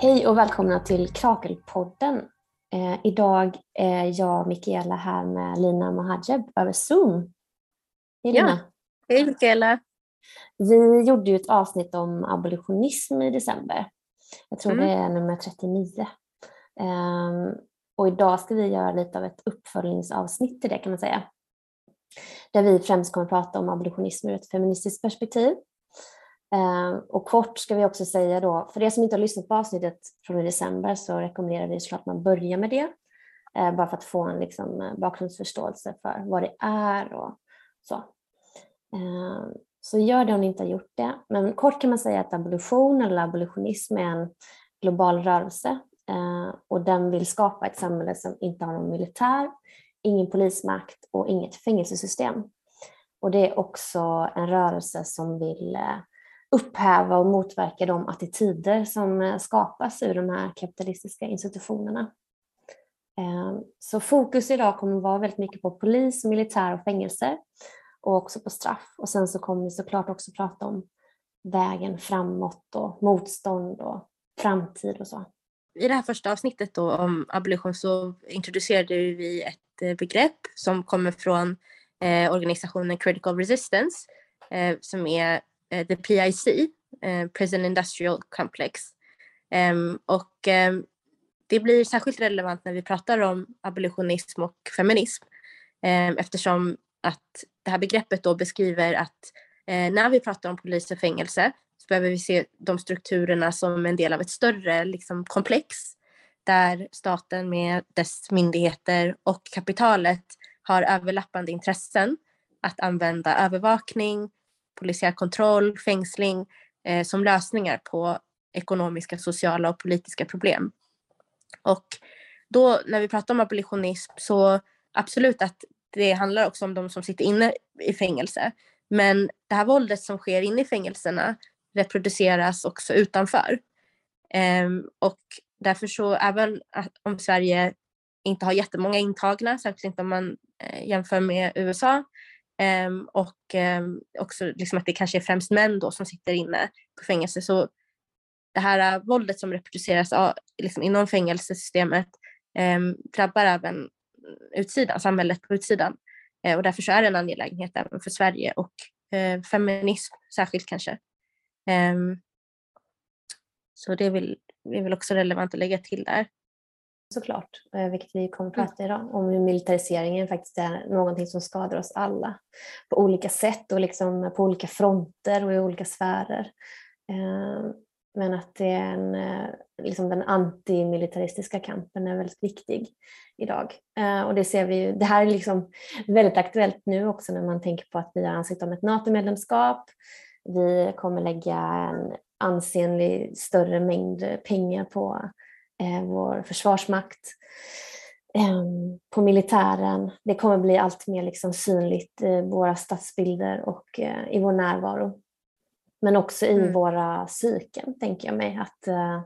Hej och välkomna till Krakelpodden. Eh, idag är jag, Mikaela, här med Lina Mohajeb över Zoom. Hej Lina! Ja. Hej Mikaela! Vi gjorde ju ett avsnitt om abolitionism i december. Jag tror mm. det är nummer 39. Eh, och idag ska vi göra lite av ett uppföljningsavsnitt till det kan man säga. Där vi främst kommer att prata om abolitionism ur ett feministiskt perspektiv Eh, och kort ska vi också säga då, för er som inte har lyssnat på avsnittet från i december så rekommenderar vi såklart att man börjar med det. Eh, bara för att få en liksom, eh, bakgrundsförståelse för vad det är och så. Så gör det om ni inte har gjort det. Men kort kan man säga att abolition eller abolitionism är en global rörelse och den vill skapa ett samhälle som inte har någon militär, ingen polismakt och inget fängelsesystem. Och det är också en rörelse som vill upphäva och motverka de attityder som eh, skapas ur de här kapitalistiska institutionerna. Eh, så fokus idag kommer att vara väldigt mycket på polis, militär och fängelser och också på straff. Och sen så kommer vi såklart också prata om vägen framåt och motstånd och framtid och så. I det här första avsnittet då om abolition så introducerade vi ett eh, begrepp som kommer från eh, organisationen Critical Resistance eh, som är Eh, the PIC, eh, Prison Industrial Complex. Ehm, och ehm, det blir särskilt relevant när vi pratar om abolitionism och feminism ehm, eftersom att det här begreppet då beskriver att eh, när vi pratar om polis och fängelse så behöver vi se de strukturerna som en del av ett större liksom, komplex där staten med dess myndigheter och kapitalet har överlappande intressen att använda övervakning, polisiär kontroll, fängsling eh, som lösningar på ekonomiska, sociala och politiska problem. Och då när vi pratar om abolitionism så absolut att det handlar också om de som sitter inne i fängelse. Men det här våldet som sker inne i fängelserna reproduceras också utanför. Um, och därför så även om Sverige inte har jättemånga intagna, särskilt inte om man eh, jämför med USA, Um, och um, också liksom att det kanske är främst män då som sitter inne på fängelse. Så det här uh, våldet som reproduceras uh, liksom inom fängelsesystemet um, drabbar även utsidan, samhället på utsidan. Uh, och därför så är det en angelägenhet även för Sverige och uh, feminism särskilt kanske. så det är väl, det är väl också relevant att lägga till där såklart, eh, vilket vi kommer att mm. prata idag om hur militariseringen faktiskt är någonting som skadar oss alla på olika sätt och liksom på olika fronter och i olika sfärer. Eh, men att det är en, eh, liksom den antimilitaristiska kampen är väldigt viktig idag. Och det ser vi ju, det här är liksom väldigt aktuellt nu också när man tänker på att vi har ansökt om ett NATO-medlemskap. Vi kommer lägga en ansenlig större mängd pengar på eh, vår försvarsmakt, eh, på militären. Det kommer bli allt mer liksom synligt i våra stadsbilder och eh, i vår närvaro. Men också i mm. våra psyken, tänker jag mig. Att eh,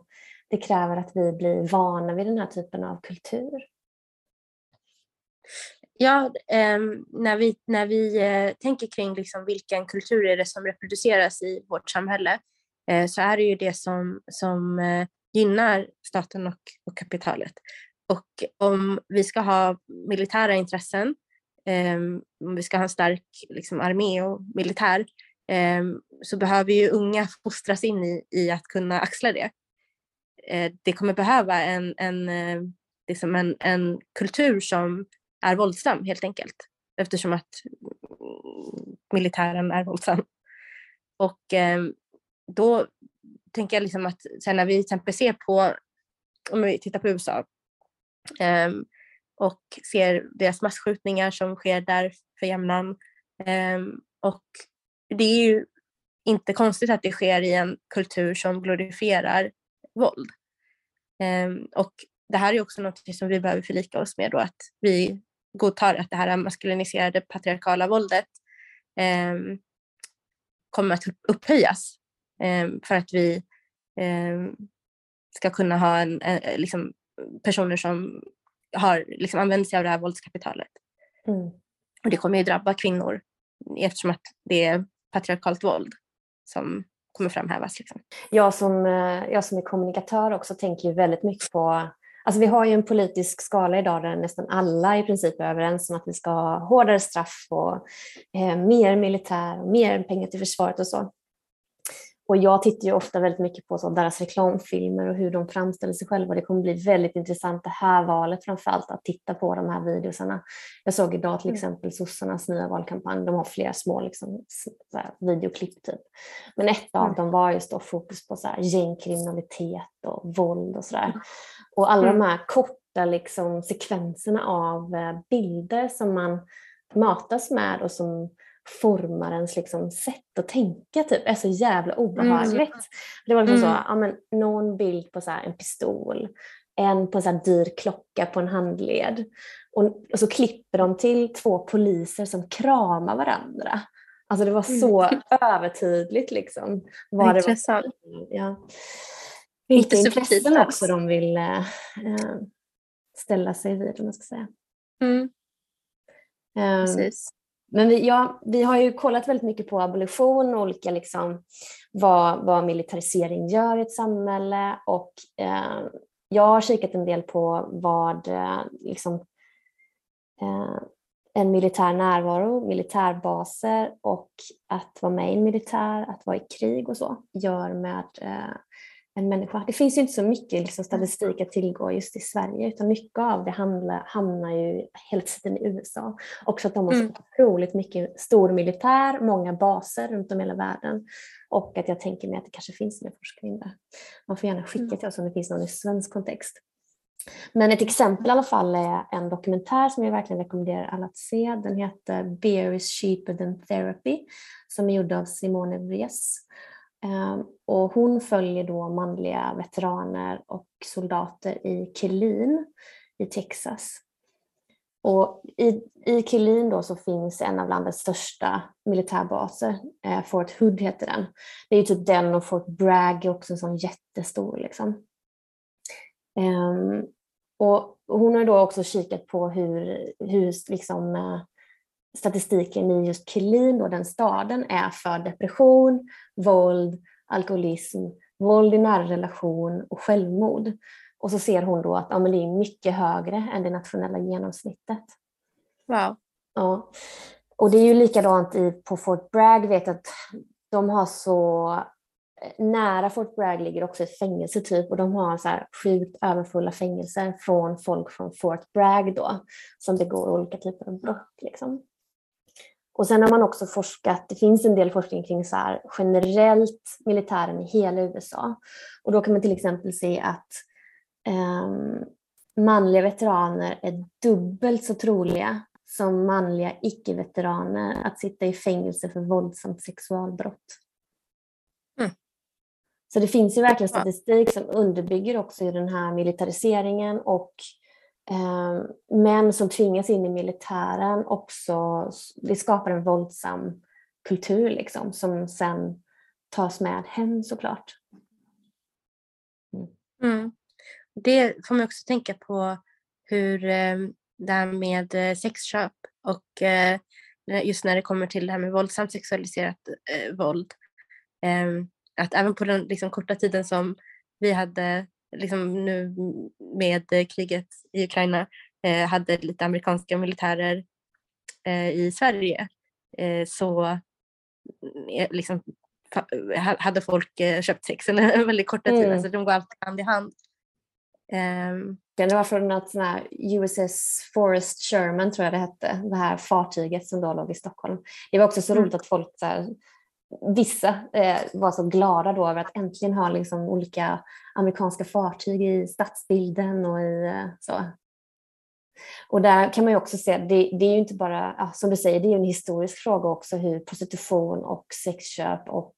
det kräver att vi blir vana vid den här typen av kultur. Ja, eh, när vi, när vi eh, tänker kring liksom vilken kultur är det som reproduceras i vårt samhälle eh, så är det ju det som, som eh, gynnar staten och, och kapitalet. Och om vi ska ha militära intressen, eh, om vi ska ha en stark liksom, armé och militär, eh, så behöver ju unga fostras in i, i att kunna axla det. Eh, det kommer behöva en, en, eh, liksom en, en kultur som är våldsam helt enkelt eftersom att militären är våldsam. Och eh, då tänker jag liksom att sen när vi till exempel ser på, om vi tittar på USA um, och ser deras massskjutningar som sker där för jämnan um, och det är ju inte konstigt att det sker i en kultur som glorifierar våld. Um, och det här är också något som vi behöver förlika oss med då, att vi godtar att det här maskuliniserade patriarkala våldet um, kommer att upphöjas för att vi ehm, ska kunna ha en, en, liksom, personer som har liksom, använt sig av det här våldskapitalet. Mm. Och det kommer ju drabba kvinnor eftersom att det är patriarkalt våld som kommer framhävas. Liksom. Jag, som, eh, jag som är kommunikatör också tänker ju väldigt mycket på Alltså vi har ju en politisk skala idag där nästan alla i princip är överens om att vi ska ha hårdare straff och eh, mer militär och mer pengar till försvaret och så. Och jag tittar ju ofta väldigt mycket på så, deras reklamfilmer och hur de framställer sig själva. Det kommer bli väldigt intressant det här valet framförallt att titta på de här videosarna. Jag såg idag till mm. exempel sossarnas nya valkampanj. De har flera små liksom, videoklipp typ. Men ett av mm. dem var just då fokus på så här, gängkriminalitet och våld och sådär. Mm. Och alla de här korta liksom, sekvenserna av eh, bilder som man matas med och som formar ens liksom sätt att tänka typ, är så jävla obehagligt. Mm. Det var liksom mm. så, ja, men, någon bild på så en pistol, en på en så dyr klocka på en handled och, och, så klipper de till två poliser som kramar varandra. Alltså det var så mm. övertydligt liksom. Vad Intressant. Det var, ja. Vilka intressen också de vill äh, ställa sig vid om man ska säga. Mm. Um, Precis. Men vi, ja, vi har ju kollat väldigt mycket på abolition och olika liksom, vad, vad militarisering gör i ett samhälle. Och eh, jag har kikat en del på vad eh, liksom, eh, en militär närvaro, militärbaser och att vara med i en militär, att vara i krig och så gör med eh, en människa. Det finns ju inte så mycket liksom, statistik att tillgå just i Sverige utan mycket av det handlar, hamnar ju hela tiden i USA. Också att de har så mm. otroligt mycket stor militär, många baser runt om i hela världen och att jag tänker mig att det kanske finns mer forskning där. Man får gärna skicka mm. till oss om det finns någon i svensk kontext. Men ett exempel i alla fall är en dokumentär som jag verkligen rekommenderar alla att se. Den heter Beer is cheaper than therapy som är gjord av Simone Vries. Ehm, och hon följer då manliga veteraner och soldater i Killeen i Texas. Och i, i Killeen då så finns en av landets största militärbaser, eh, Fort Hood heter den. Det är typ den och Fort Bragg är också en sån jättestor. Liksom. Ehm, och hon har då också kikat på hur, hur liksom, eh, statistiken i just Killeen, då, den staden, är för depression, våld, alkoholism, våld i nära relation och självmord. Och så ser hon då att ja, men det är mycket högre än det nationella genomsnittet. Wow. Ja. Och det är ju likadant i, på Fort Bragg, vet att de har så eh, nära Fort Bragg ligger också ett fängelse typ och de har så här sjukt överfulla fängelser från folk från Fort Bragg då som begår olika typer av brott. Liksom. Och sen har man också forskat, det finns en del forskning kring så här, generellt militären i hela USA. Och då kan man till exempel se att um, manliga veteraner är dubbelt så troliga som manliga icke-veteraner att sitta i fängelse för våldsamt sexualbrott. Mm. Så det finns ju verkligen statistik som underbygger också den här militariseringen och Eh, Ehm, män som tvingas in i militären också, det skapar en våldsam kultur liksom, som sen tas med hem såklart. Mm. Mm. Det får man också tänka på hur ehm, det här med eh, sexköp och eh, just när det kommer till det här med våldsamt sexualiserat eh, våld. Ehm, att även på den liksom, korta tiden som vi hade liksom nu med kriget i Ukraina eh, hade lite amerikanska militärer eh, i Sverige eh, så eh, liksom, hade folk eh, köpt sex under väldigt korta tid. Mm. Alltså, de går alltid hand i hand. Um, det var från något sån här USS Forest Sherman tror jag det hette, det här fartyget som då låg i Stockholm. Det var också så mm. roligt att folk så här, vissa eh, var så glada då över att äntligen ha liksom olika amerikanska fartyg i stadsbilden och i eh, så. Och där kan man ju också se, det, det är ju inte bara, ja, som du säger, det är ju en historisk fråga också hur prostitution och sexköp och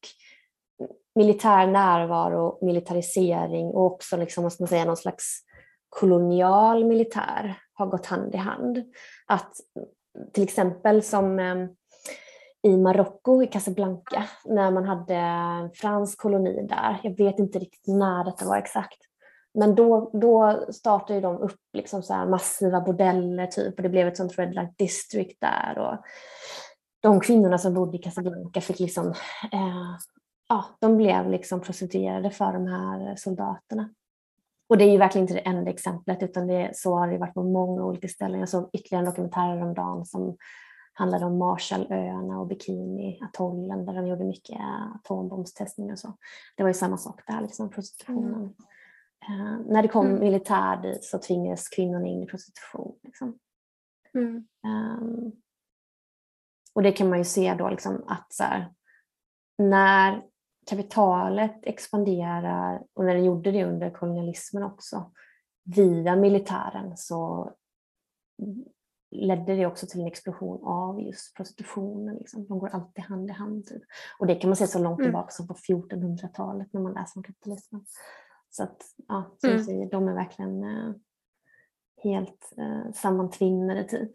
militär närvaro, militarisering och också liksom, vad man säga, någon slags kolonial militär har gått hand i hand. Att till exempel som eh, i Marocko, i Casablanca, när man hade en fransk koloni där. Jag vet inte riktigt när detta var exakt. Men då, då startade de upp liksom så massiva bordeller typ och det blev ett sånt red light district där. Och de kvinnorna som bodde i Casablanca fick liksom, eh, ja, de blev liksom prostituerade för de här soldaterna. Och det är ju verkligen inte det enda exemplet utan det, så har det varit på många olika ställen. Jag såg ytterligare en dokumentär häromdagen som handlade om Marshallöarna och Bikini-atollen där de gjorde mycket atombombstestningar och så. Det var ju samma sak där, liksom prostitutionen. Mm. Uh, när det kom mm. militär dit så tvingades kvinnorna in i prostitution. Liksom. Mm. Um, och det kan man ju se då liksom att så här, när kapitalet expanderar och när det gjorde det under kolonialismen också via militären så ledde det också till en explosion av just prostitutionen. Liksom. De går alltid hand i hand. Typ. Och det kan man se så långt mm. tillbaka som på 1400-talet när man läser om kapitalismen. Så att, ja, som mm. säger, de är verkligen eh, helt eh, sammantvinnade typ.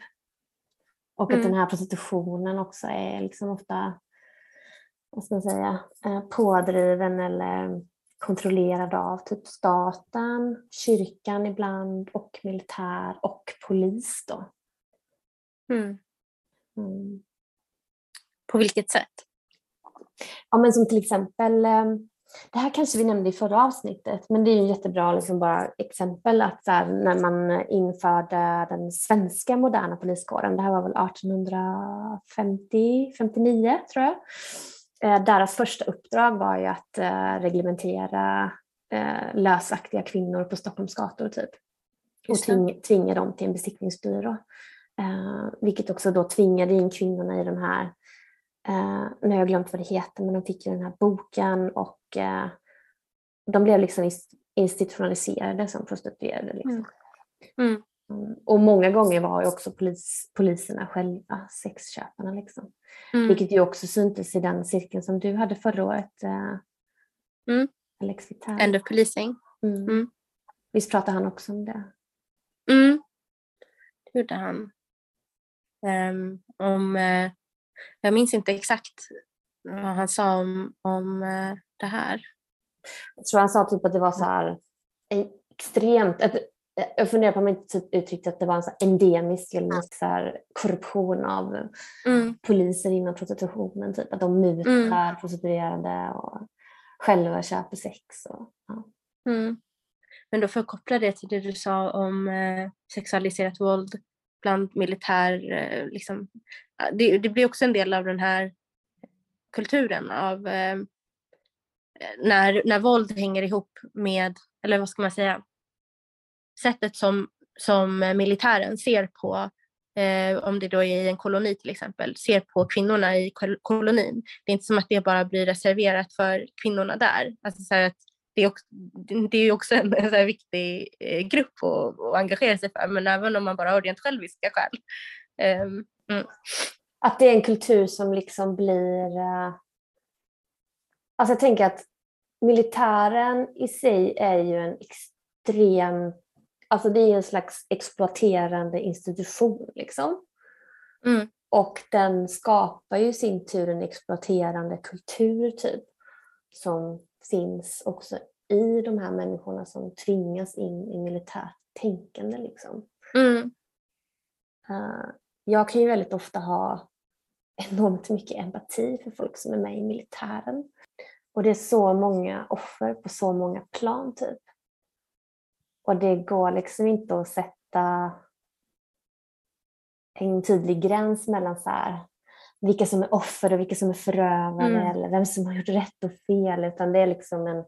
Och mm. att den här prostitutionen också är liksom ofta vad ska man säga, eh, pådriven eller kontrollerad av typ staten, kyrkan ibland och militär och polis. Då. Mm. Mm. På vilket sätt? Ja, men som till exempel, eh, det här kanske vi nämnde i förra avsnittet, men det är ju jättebra liksom bara exempel att här, när man införde den svenska moderna poliskåren, det här var väl 1850, 59 tror jag, Eh, deras första uppdrag var ju att eh, reglementera lösaktiga kvinnor på Stockholms gator typ. Och tving, tvinga dem till en besiktningsbyrå. Vilket också då tvingade in kvinnorna i de här, nu har jag glömt vad det heter, men de fick ju den här boken och de blev liksom institutionaliserade som prostituerade. Liksom. Mm. Mm. Mm. Och många gånger var ju också polis, poliserna själva sexköparna. Liksom. Mm. Vilket ju också syntes i den cirkeln som du hade förra året. Eh, mm. Alex. End of policing. Mm. Mm. Visst pratade han också om det? Mm. Det gjorde han. Um, om, uh, jag minns inte exakt vad han sa om, om uh, det här. Jag tror han sa typ att det var så här extremt, ett jag funderar på om inte typ uttryckte att det var en så endemisk eller så här korruption av mm. poliser inom prostitutionen. Typ. Att de mutar mm. prostituerade och själva köper sex. Och, ja. mm. Men då får jag koppla det till det du sa om eh, sexualiserat våld bland militär. Eh, liksom. det, det, blir också en del av den här kulturen av eh, när, när våld hänger ihop med, eller vad ska man säga, sättet som, som militären ser på, eh, om det då är i en koloni till exempel, ser på kvinnorna i kolonin. Det är inte som att det bara blir reserverat för kvinnorna där. Alltså så att det, är också, det är också en, en viktig eh, grupp att, att, engagera sig för, men även om man bara har rent själviska skäl. Um, mm. Att det är en kultur som liksom blir... Uh... Alltså jag tänker att militären i sig är ju en extrem Alltså det är en slags exploaterande institution. Liksom. Mm. Och den skapar ju i sin tur en exploaterande kultur typ, som finns också i de här människorna som tvingas in i militärt tänkande. Liksom. Mm. Uh, jag kan ju väldigt ofta ha enormt mycket empati för folk som är med i militären. Och det är så många offer på så många plan typ. Och det går liksom inte att sätta en tydlig gräns mellan så här, vilka som är offer och vilka som är förövare mm. eller vem som har gjort rätt och fel utan det är liksom en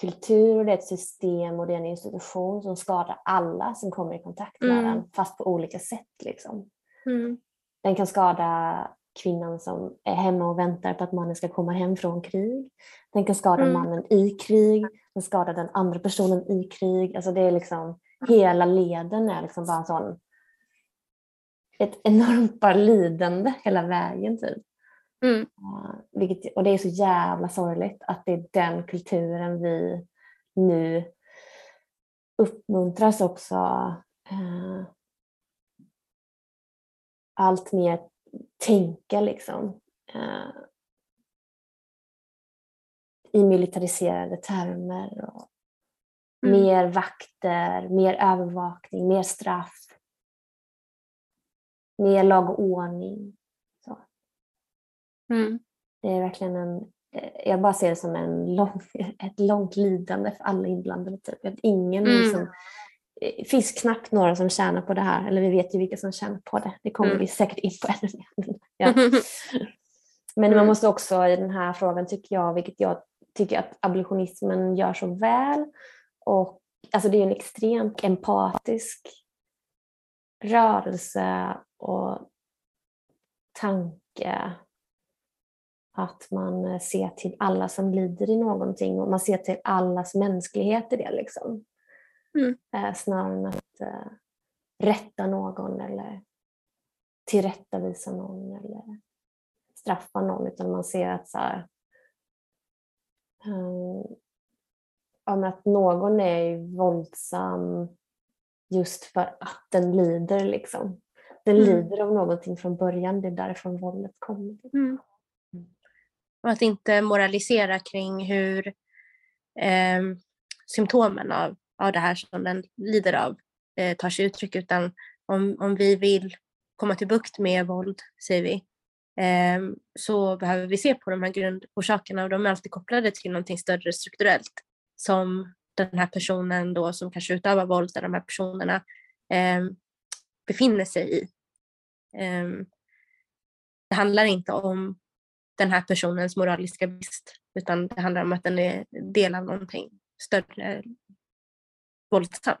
kultur och det är ett system och det är en institution som skadar alla som kommer i kontakt med mm. den fast på olika sätt. Liksom. Mm. Den kan skada kvinnan som är hemma och väntar på att mannen ska komma hem från krig. Den kan skada mm. mannen i krig, den skadar den andra personen i krig. Alltså det är liksom, hela leden är liksom bara sån, ett enormt bara lidande hela vägen. Typ. Mm. Uh, vilket, och det är så jävla sorgligt att det är den kulturen vi nu uppmuntras också uh, allt mer tänka liksom, uh, i militariserade termer. Och mm. Mer vakter, mer övervakning, mer straff. Mer lag och ordning. Mm. Det är verkligen en eh, jag bara ser det som en lång, ett långt lidande för alla inblandade. Typ. Att ingen Mm. liksom, det finns knappt några som tjänar på det här, eller vi vet ju vilka som tjänar på det. Det kommer Mm. vi säkert in på ännu mer. Ja. Men man Mm. måste också i den här frågan, tycker jag, vilket jag tycker att abolitionismen gör så väl, och alltså det är en extremt empatisk rörelse och tanke att man ser till alla som lider i någonting och man ser till allas mänsklighet i det. Liksom. Mm. Eh, snarare än att eh, rätta någon eller tillrättavisa någon eller straffa någon utan man ser att så här, eh, men att någon är våldsam just för att den lider. Liksom. Den Mm. lider av någonting från början, det är därifrån våldet kommer. Mm. Och att inte moralisera kring hur eh, symptomen av, av det här som den lider av eh, tar sig uttryck utan om, om vi vill komma till bukt med våld, säger vi, eh, så behöver vi se på de här grundorsakerna och de är alltid kopplade till någonting större strukturellt som den här personen då som kanske utövar våld, där de här personerna eh, befinner sig i. Eh, det handlar inte om den här personens moraliska brist utan det handlar om att den är del av någonting större våldsamt.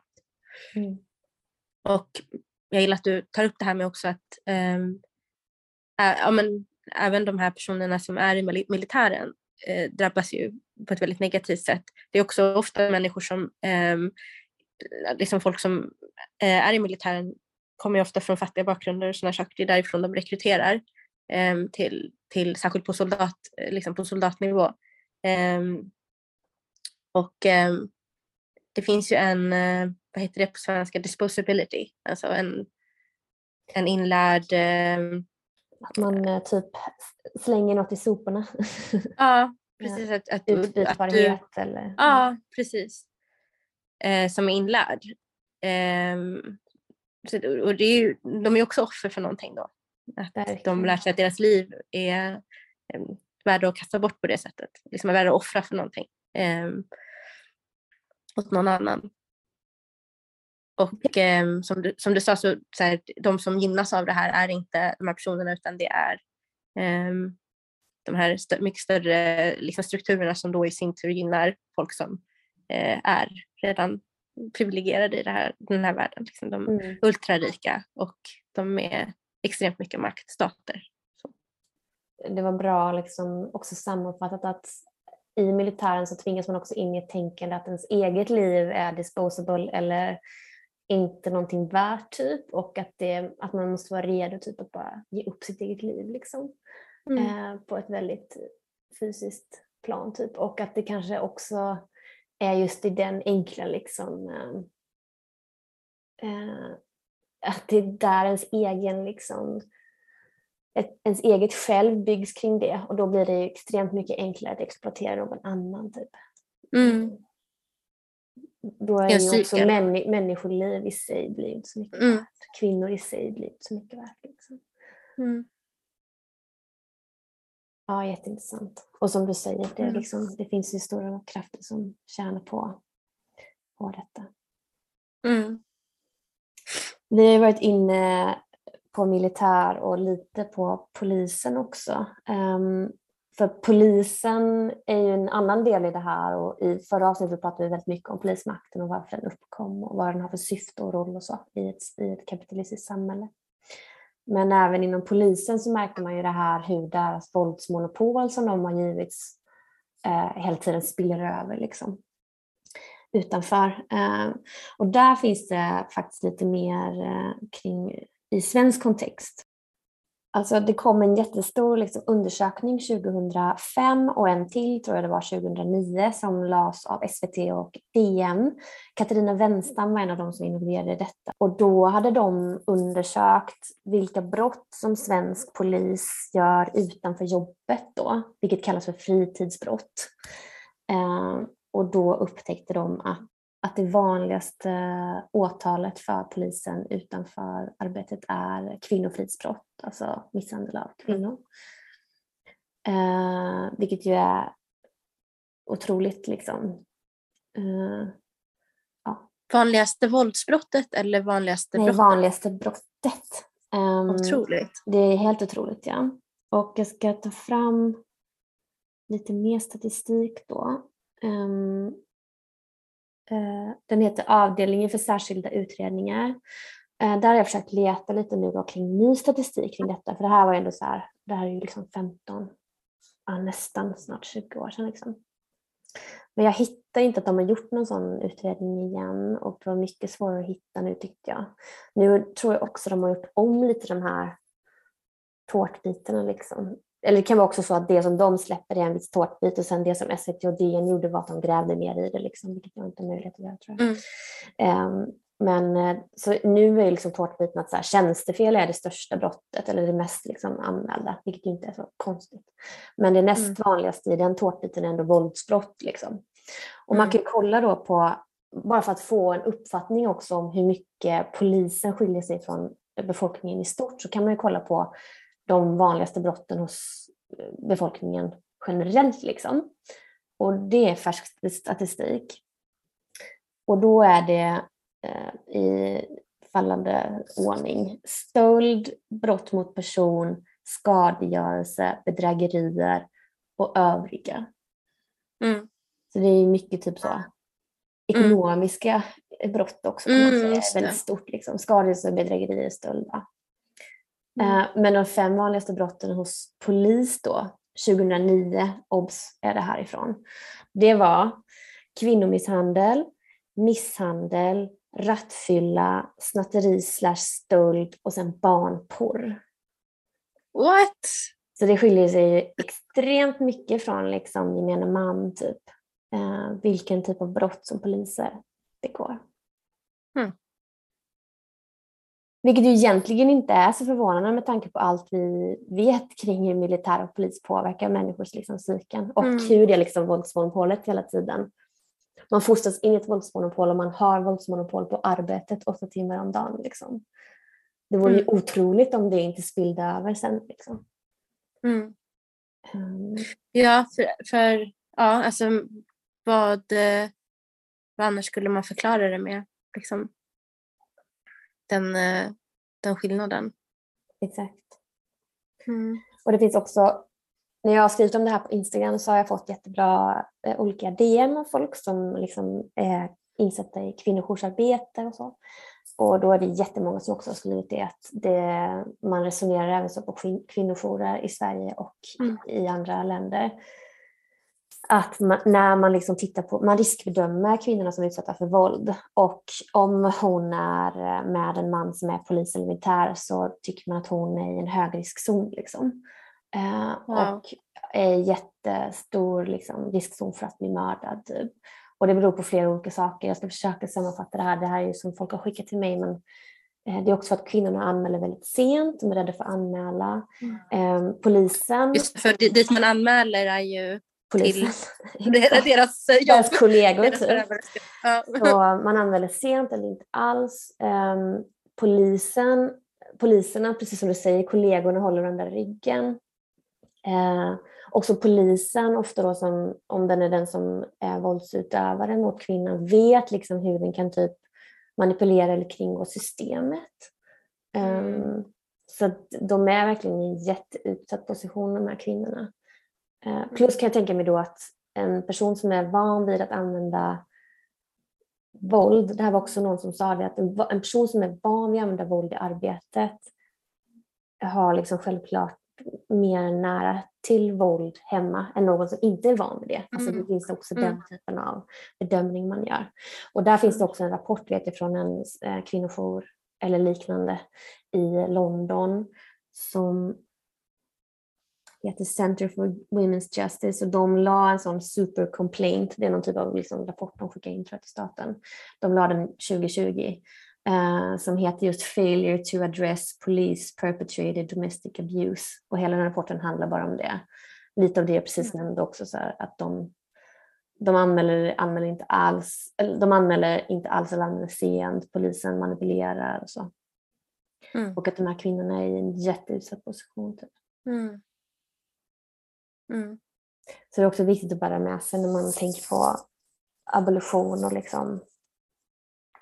Mm. Och jag gillar att du tar upp det här med också att ähm, ä, ja, men, även de här personerna som är i mil- militären äh, drabbas ju på ett väldigt negativt sätt. Det är också ofta människor som, ähm, liksom folk som äh, är i militären kommer ju ofta från fattiga bakgrunder och sådana saker. Det är därifrån de rekryterar till, till särskilt på, soldat, liksom på soldatnivå. Ähm, och ähm, det finns ju en, eh, vad heter det på svenska, disposability, alltså en, en inlärd, eh, Att man eh, typ slänger något i soporna. ja precis att, att, att du, Utbytbarhet eller... ja precis, eh, som är inlärd. Ehm, så, och det är ju, de är också offer för någonting då. Att de lär sig att deras liv är eh, värda att kasta bort på det sättet. Liksom är värda att offra för någonting. Eh, åt någon annan. Och eh, som, du, som du sa, så, så här, de som gynnas av det här är inte de här personerna utan det är eh, de här stö- mycket större liksom, strukturerna som då i sin tur gynnar folk som eh, är redan privilegierade i här, den här världen. Liksom, de Mm. ultrarika och de är extremt mycket maktstater. Det var bra liksom också sammanfattat att i militären så tvingas man också in i ett tänkande att ens eget liv är disposable eller inte någonting värt typ och att, det, att man måste vara redo typ att bara ge upp sitt eget liv liksom. Mm. eh, på ett väldigt fysiskt plan typ och att det kanske också är just i den enkla liksom eh, eh, att det är där ens egen liksom ett, ens eget själv byggs kring det och då blir det extremt mycket enklare att exploatera någon annan typ. Mm. Då är Jag ju också männi- människoliv i sig blir inte så mycket Mm. värt. Kvinnor i sig blir inte så mycket värt. Liksom. Mm. Ja, jätteintressant. Och som du säger, det, Mm. liksom, det finns ju stora krafter som tjänar på, på detta. Mm. Vi har ju varit inne på militär och lite på polisen också. Ehm, för polisen är ju en annan del i det här och i förra avsnittet pratade vi väldigt mycket om polismakten och varför den uppkom och vad den har för syfte och roll och så i ett, i ett kapitalistiskt samhälle. Men även inom polisen så märker man ju det här hur deras våldsmonopol som de har givits eh, hela tiden spiller över liksom, utanför. Eh, och där finns det faktiskt lite mer eh, kring i svensk kontext. Alltså det kom en jättestor liksom, undersökning 2005 och en till tror jag det var 2009 som lades av SVT och DN. Katarina Wenstam var en av de som involverade i detta och då hade de undersökt vilka brott som svensk polis gör utanför jobbet då, vilket kallas för fritidsbrott. Eh, och då upptäckte de att att det vanligaste åtalet för polisen utanför arbetet är kvinnofridsbrott, alltså misshandel av kvinnor. Eh, vilket ju är otroligt liksom. Eh, Vanligaste våldsbrottet eller vanligaste nej, brottet? vanligaste brottet. Um, Otroligt. Det är helt otroligt ja. Och jag ska ta fram lite mer statistik då. Um, uh, den heter Avdelningen för särskilda utredningar. Uh, där har jag försökt leta lite nu då kring ny statistik kring detta. För det här var ju ändå så här, det här är ju liksom 15, ja, nästan snart 20 år sedan. Liksom. Men jag hittar inte att de har gjort någon sån utredning igen och det var mycket svårare att hitta nu tyckte jag. Nu tror jag också de har gjort om lite de här tårtbitarna. Liksom. Eller det kan vara också så att det som de släpper är en viss tårtbit och sen det som SVT och DN gjorde var att de grävde mer i det, liksom, vilket jag inte har möjlighet att göra tror jag. Mm. Um, men eh, så nu är liksom tårtbiten att så här, tjänstefel är det största brottet eller det mest liksom anmälda, vilket inte är så konstigt. Men det näst mm. vanligaste i den tårtbiten är ändå våldsbrott. Liksom. Och man mm. kan kolla då på, bara för att få en uppfattning också om hur mycket polisen skiljer sig från befolkningen i stort, så kan man ju kolla på de vanligaste brotten hos eh, befolkningen generellt. Liksom. Och det är färsk statistik. Och då är det eh, i fallande ordning stöld, brott mot person, skadegörelse, bedrägerier och övriga. Mm. Så det är mycket typ så mm. ekonomiska mm. brott också. Mm. Väldigt stort. Liksom. Skadegörelse, bedrägerier, stöld. Mm. Uh, men de fem vanligaste brotten hos polis då, 2009, obs är det härifrån. Det var kvinnomisshandel, misshandel, rattfylla, snatteri slash stöld och sen barnporr. What? Så det skiljer sig extremt mycket från liksom gemene man typ eh, vilken typ av brott som poliser begår. Mm. Vilket ju egentligen inte är så förvånande med tanke på allt vi vet kring hur militär och polis påverkar människors liksom, psyken och mm. hur det är liksom våldsmonopolet hela tiden. Man fostras in i ett våldsmonopol och man har våldsmonopol på arbetet åtta timmar om dagen. Liksom. Det vore mm. ju otroligt om det inte spillde över sen. Liksom. Mm. Um. Ja, för, för ja, alltså, vad, eh, vad annars skulle man förklara det med? Liksom, den, eh, den skillnaden. Exakt. Mm. Och det finns också, när jag har skrivit om det här på Instagram så har jag fått jättebra eh, olika DM av folk som liksom är insatta i kvinnojoursarbete och så. Och då är det jättemånga som också har skrivit det att det, man resonerar även så på kvinnojourer i Sverige och mm. i andra länder att man, när man liksom tittar på, man riskbedömer kvinnorna som är utsatta för våld och om hon är med en man som är polis eller militär så tycker man att hon är i en högriskzon. Liksom. Eh, wow. Och är jättestor liksom, riskzon för att bli mördad. Typ. Och det beror på flera olika saker. Jag ska försöka sammanfatta det här. Det här är ju som folk har skickat till mig men eh, det är också för att kvinnorna anmäler väldigt sent, de är rädda för att anmäla. Mm. Eh, polisen... Just för dit man anmäler är ju polisen. Till deras jobb. Deras kollegor deras typ. Ja. Så man använder sent eller inte alls. Um, polisen, poliserna, precis som du säger, kollegorna håller varandra i ryggen. Uh, också polisen, ofta då som, om den är den som är våldsutövare mot kvinnan, vet liksom hur den kan typ manipulera eller kringgå systemet. Mm. Så de är verkligen i en jätteutsatt position de här kvinnorna. Eh, plus kan jag tänka mig då att en person som är van vid att använda våld, det här var också någon som sa det, att en, person som är van vid att använda våld i arbetet har liksom självklart mer nära till våld hemma än någon som inte är van vid det. Alltså det mm. finns också mm. den typen av bedömning man gör. Och där finns det också en rapport vet jag, från en eh, kvinnojour eller liknande i London som heter Center for Women's Justice och de la en sån super complaint, det är någon typ av liksom rapport de skickar in till staten. De la den 2020 uh, som heter just Failure to address police perpetrated domestic abuse och hela den rapporten handlar bara om det. Lite av det jag precis mm. nämnde också, så här, att de, de anmäler, anmäler inte alls, de anmäler inte alls eller anmäler sent, polisen manipulerar och så. Mm. Och att de här kvinnorna är i en jätteutsatt position. Typ. Mm. Mm. Så det är också viktigt att bära med sig när man tänker på abolition och liksom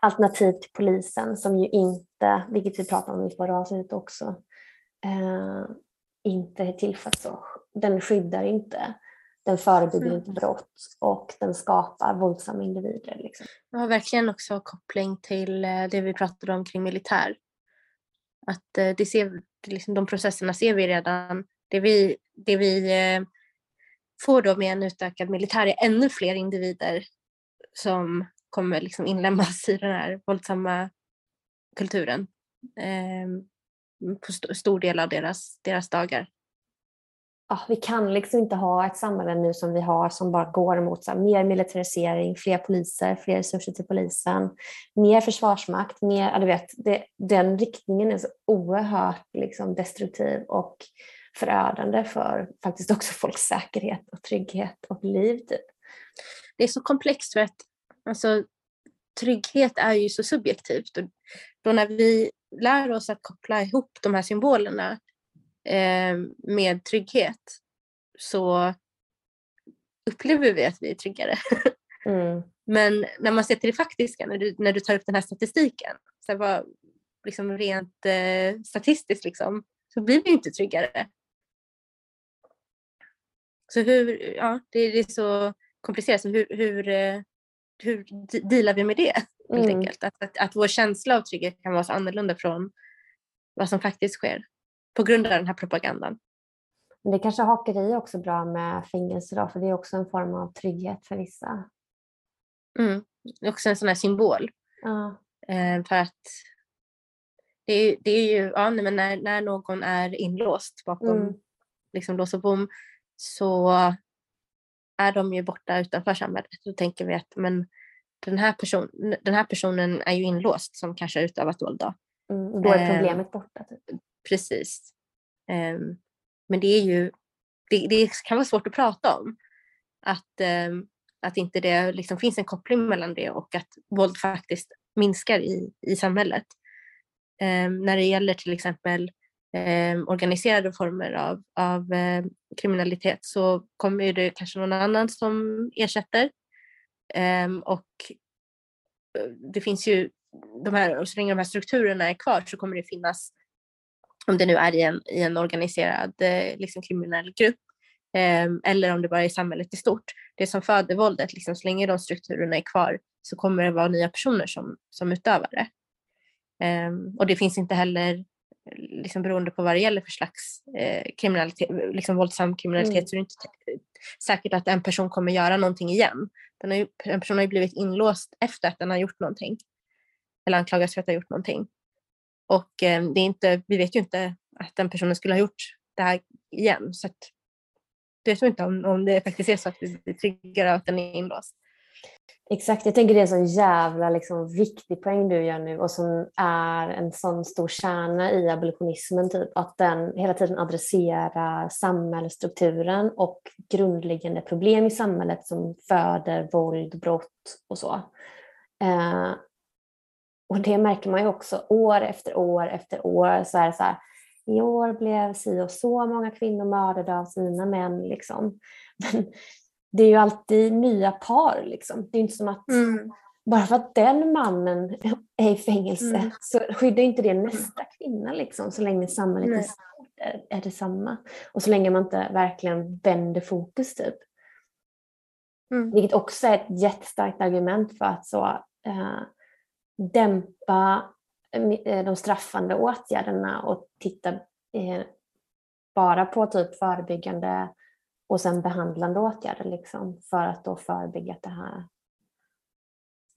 alternativ till polisen som ju inte, vilket vi pratade om i förra avsnittet också, eh, inte är till för så. Den skyddar inte, den förebygger mm. inte brott och den skapar våldsamma individer. Liksom. Jag har verkligen också koppling till eh, det vi pratade om kring militär. Att eh, det ser, liksom, de processerna ser vi redan. Det vi, det vi eh, får då med en utökad militär ännu fler individer som kommer liksom inlemmas i den här våldsamma kulturen eh, på st stor del av deras, deras dagar. Ja, vi kan liksom inte ha ett samhälle nu som vi har som bara går mot så här, mer militarisering, fler poliser, fler resurser till polisen, mer försvarsmakt, mer, ja, du vet, det, den riktningen är så oerhört liksom, destruktiv och förödande för faktiskt också folks säkerhet och trygghet och liv. Typ. Det är så komplext för att alltså, trygghet är ju så subjektivt. Och då när vi lär oss att koppla ihop de här symbolerna eh, med trygghet så upplever vi att vi är tryggare. Mm. Men när man ser till det faktiska, när du, när du tar upp den här statistiken, så här, vad, liksom rent eh, statistiskt liksom, så blir vi inte tryggare. Så hur, ja, det, är, så komplicerat. Så hur, hur, eh, hur dealar vi med det? Helt mm. enkelt? Att, att, att vår känsla av trygghet kan vara så annorlunda från vad som faktiskt sker på grund av den här propagandan. Det kanske hakar i också bra med fängelse då, för det är också en form av trygghet för vissa. Mm. Det är också en sån här symbol. Ja. Eh, för att det är, det är ju, ja, men när, när någon är inlåst bakom mm. liksom, lås och bom så är de ju borta utanför samhället. Då tänker vi att men den, här person, den här personen är ju inlåst som kanske har utövat våld. Då. Mm, då är ehm, problemet eh, borta. Typ. Precis. Eh, men det är ju, det, det, kan vara svårt att prata om. Att, eh, att inte det liksom finns en koppling mellan det och att våld faktiskt minskar i, i samhället. Ehm, när det gäller till exempel eh, organiserade former av, av eh, kriminalitet så kommer det kanske någon annan som ersätter. Ehm, eh, och det finns ju de här, så länge de här strukturerna är kvar så kommer det finnas, om det nu är i en, i en organiserad eh, liksom kriminell grupp, ehm, eller om det bara är i samhället i stort. Det som föder våldet, liksom, så länge de strukturerna är kvar så kommer det vara nya personer som, som utövar det. Um, och det finns inte heller liksom beroende på vad det gäller för slags eh, kriminalitet, liksom våldsam kriminalitet mm. så är det inte säkert att en person kommer göra någonting igen. Den har ju, en person har ju blivit inlåst efter att den har gjort någonting. Eller anklagats för att ha gjort någonting. Och eh, det är inte, vi vet ju inte att den personen skulle ha gjort det här igen. Så att, det vet vi inte om, om det faktiskt är så att vi triggar att den är inlåst. Exakt, jag tänker det är en så jävla liksom, viktig poäng du gör nu och som är en sån stor kärna i abolitionismen, typ, att den hela tiden adresserar samhällsstrukturen och grundläggande problem i samhället som föder våld, brott och så. Eh, och det märker man ju också år efter år efter år. Så är så här, I år blev si och så många kvinnor mördade av sina män. Liksom. Men det är ju alltid nya par. Liksom. Det är inte som att mm. bara för att den mannen är i fängelse mm. så skyddar inte det nästa kvinna liksom, så länge samhället Nej. är, är detsamma. Och så länge man inte verkligen vänder fokus typ. Mm. Vilket också är ett jättestarkt argument för att så, äh, dämpa äh, de straffande åtgärderna och titta äh, bara på typ förebyggande och sen behandlande åtgärder liksom, för att då förebygga att det här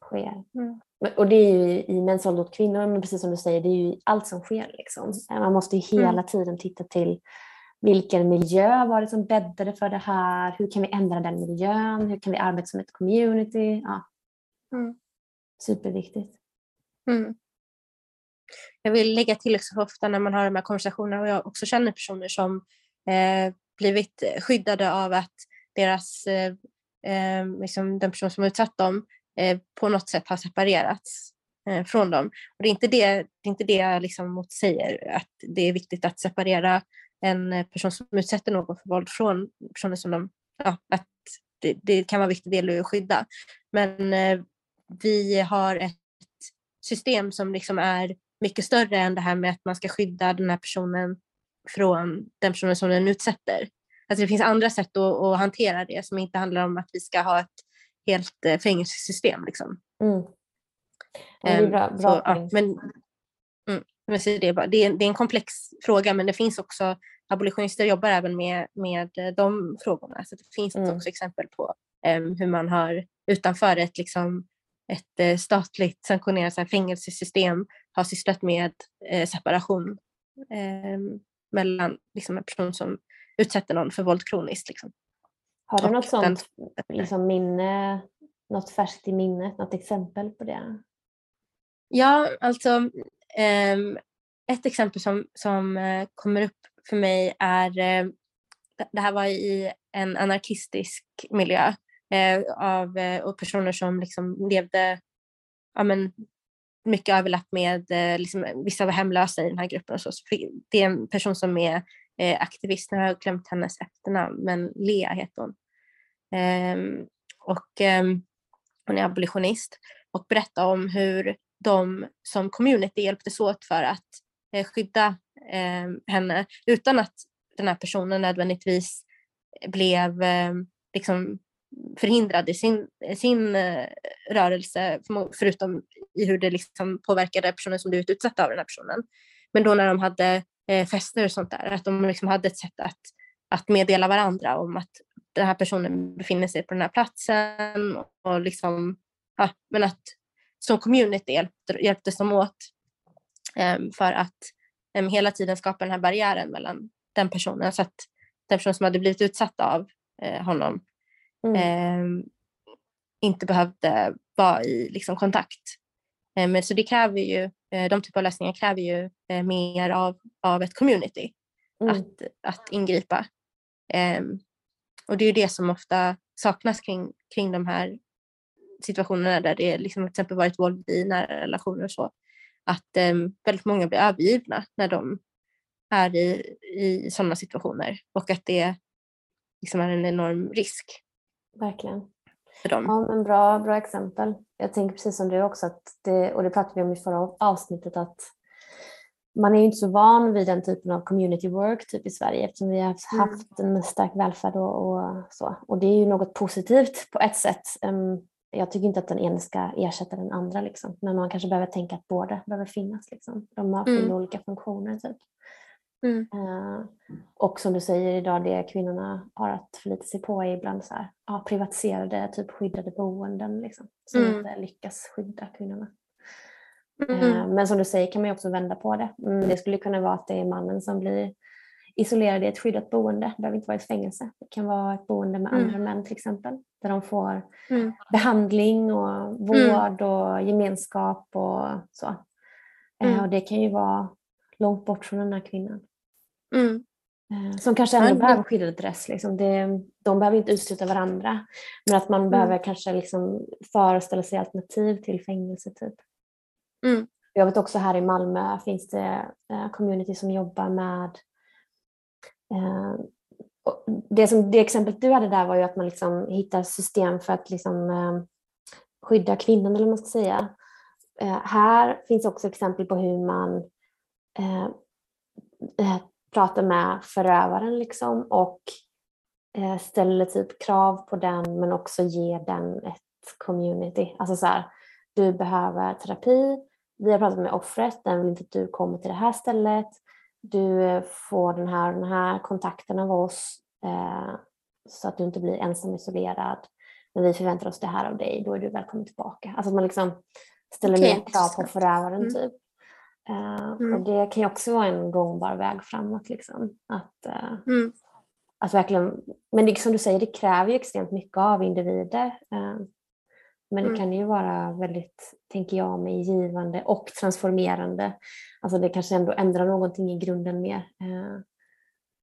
sker. Mm. Och det är ju i mäns våld mot kvinnor, men precis som du säger, det är ju allt som sker. Liksom. Man måste ju hela mm. tiden titta till vilken miljö var det som bäddade för det här? Hur kan vi ändra den miljön? Hur kan vi arbeta som ett community? Ja. Mm. Superviktigt. Mm. Jag vill lägga till också ofta när man har de här konversationerna och jag också känner personer som eh, blivit skyddade av att deras, eh, eh liksom den person som utsatt dem eh, på något sätt har separerats eh, från dem. Och det är inte det, det, är inte det jag liksom motsäger, att det är viktigt att separera en person som utsätter någon för våld från personer som de, ja, att det, det kan vara en viktig del att skydda. Men eh, vi har ett system som liksom är mycket större än det här med att man ska skydda den här personen från den personen som den utsätter. Alltså det finns andra sätt att, att hantera det som inte handlar om att vi ska ha ett helt eh, fängelsesystem. Liksom. Mm. det är bra, bra så, ja, men, mm, men så det, är bara, det, är, det är en komplex fråga men det finns också abolitionister jobbar även med, med de frågorna. Så det finns mm. också exempel på um, hur man har utanför ett, liksom, ett uh, statligt sanktionerat här, fängelsesystem har sysslat med uh, separation um, mellan liksom, en person som utsätter någon för våld kroniskt. Liksom. Har du något sånt liksom, minne, något färskt i minnet, något exempel på det? Ja, alltså um, ett exempel som, som uh, kommer upp för mig är, uh, det här var i en anarkistisk miljö uh, av och personer som liksom levde ja, men, mycket överlapp med, eh, liksom, vissa var hemlösa i den här gruppen. Och så. så det är en person som är eh, aktivist, nu har jag glömt hennes efternamn, men Lea heter hon. Ehm, och eh, hon är abolitionist och berättar om hur de som community hjälptes åt för att eh, skydda ehm, henne utan att den här personen nödvändigtvis blev ehm, liksom förhindrad i sin, sin eh, rörelse, förutom i hur det liksom påverkade personen som blivit utsatt av den här personen. Men då när de hade eh, fester och sånt där. Att de liksom hade ett sätt att, att meddela varandra om att den här personen befinner sig på den här platsen. Och liksom, ja, men att som community hjälpte, hjälptes de åt eh, för att eh, hela tiden skapa den här barriären mellan den personen så att den person som hade blivit utsatt av eh, honom mm. Ehm, inte behövde vara i liksom, kontakt. Eh, men så det kräver ju Eh, de typer av lösningar kräver ju eh, mer av, av ett community mm. att, att ingripa. Um, och det är ju det som ofta saknas kring, kring de här situationerna där det liksom till exempel varit våld i nära relationer och så. Att um, väldigt många blir övergivna när de är i, i sådana situationer och att det liksom är en enorm risk. Verkligen för dem. Ja, men bra, bra exempel. Jag tänker precis som du också, att det, och det pratade vi om i förra avsnittet, att man är inte så van vid den typen av community work typ i Sverige eftersom vi har mm. haft mm. en stark välfärd och, och, så. Och det är ju något positivt på ett sätt. Jag tycker inte att den ena ska ersätta den andra, liksom. men man kanske behöver tänka att båda behöver finnas. Liksom. De har mm. olika funktioner. Typ. Mm. Uh, och som du säger idag, det kvinnorna har att förlita sig på är ibland så här, ja, privatiserade, typ skyddade boenden liksom, som mm. inte lyckas skydda kvinnorna. Mm. Uh, men som du säger kan man också vända på det. Mm, det skulle kunna vara att det är mannen som blir isolerad i ett skyddat boende. Det behöver inte vara ett fängelse. Det kan vara ett boende med andra mm. män till exempel. Där de får mm. behandling och vård och gemenskap och så. Uh, och det kan ju vara långt bort från den här kvinnan. Mm. Eh, som kanske ändå behöver skyddad adress. Liksom. Det, de behöver inte utesluta varandra. Men att man mm. behöver kanske liksom föreställa sig alternativ till fängelse. Typ. Mm. Jag vet också här i Malmö finns det uh, community som jobbar med uh, det, som, det exemplet du hade där var ju att man liksom hittar system för att liksom, uh, skydda kvinnan eller vad man ska säga. här finns också exempel på hur man pratar med förövaren liksom och eh, ställer typ krav på den men också ger den ett community. Alltså så här, du behöver terapi, vi har pratat med offret, den vill inte att du kommer till det här stället, du eh, får den här den här kontakten av oss eh, så att du inte blir ensam isolerad. Men vi förväntar oss det här av dig, då är du välkommen tillbaka. Alltså att man liksom ställer okay. mer krav på förövaren mm. typ. Uh, mm. Och det kan ju också vara en gångbar väg framåt. Liksom. Att, uh, mm. att verkligen, men det, som du säger, det kräver ju extremt mycket av individer. Uh, men mm. det kan ju vara väldigt, tänker jag mig, givande och transformerande. Alltså det kanske ändå ändrar någonting i grunden mer.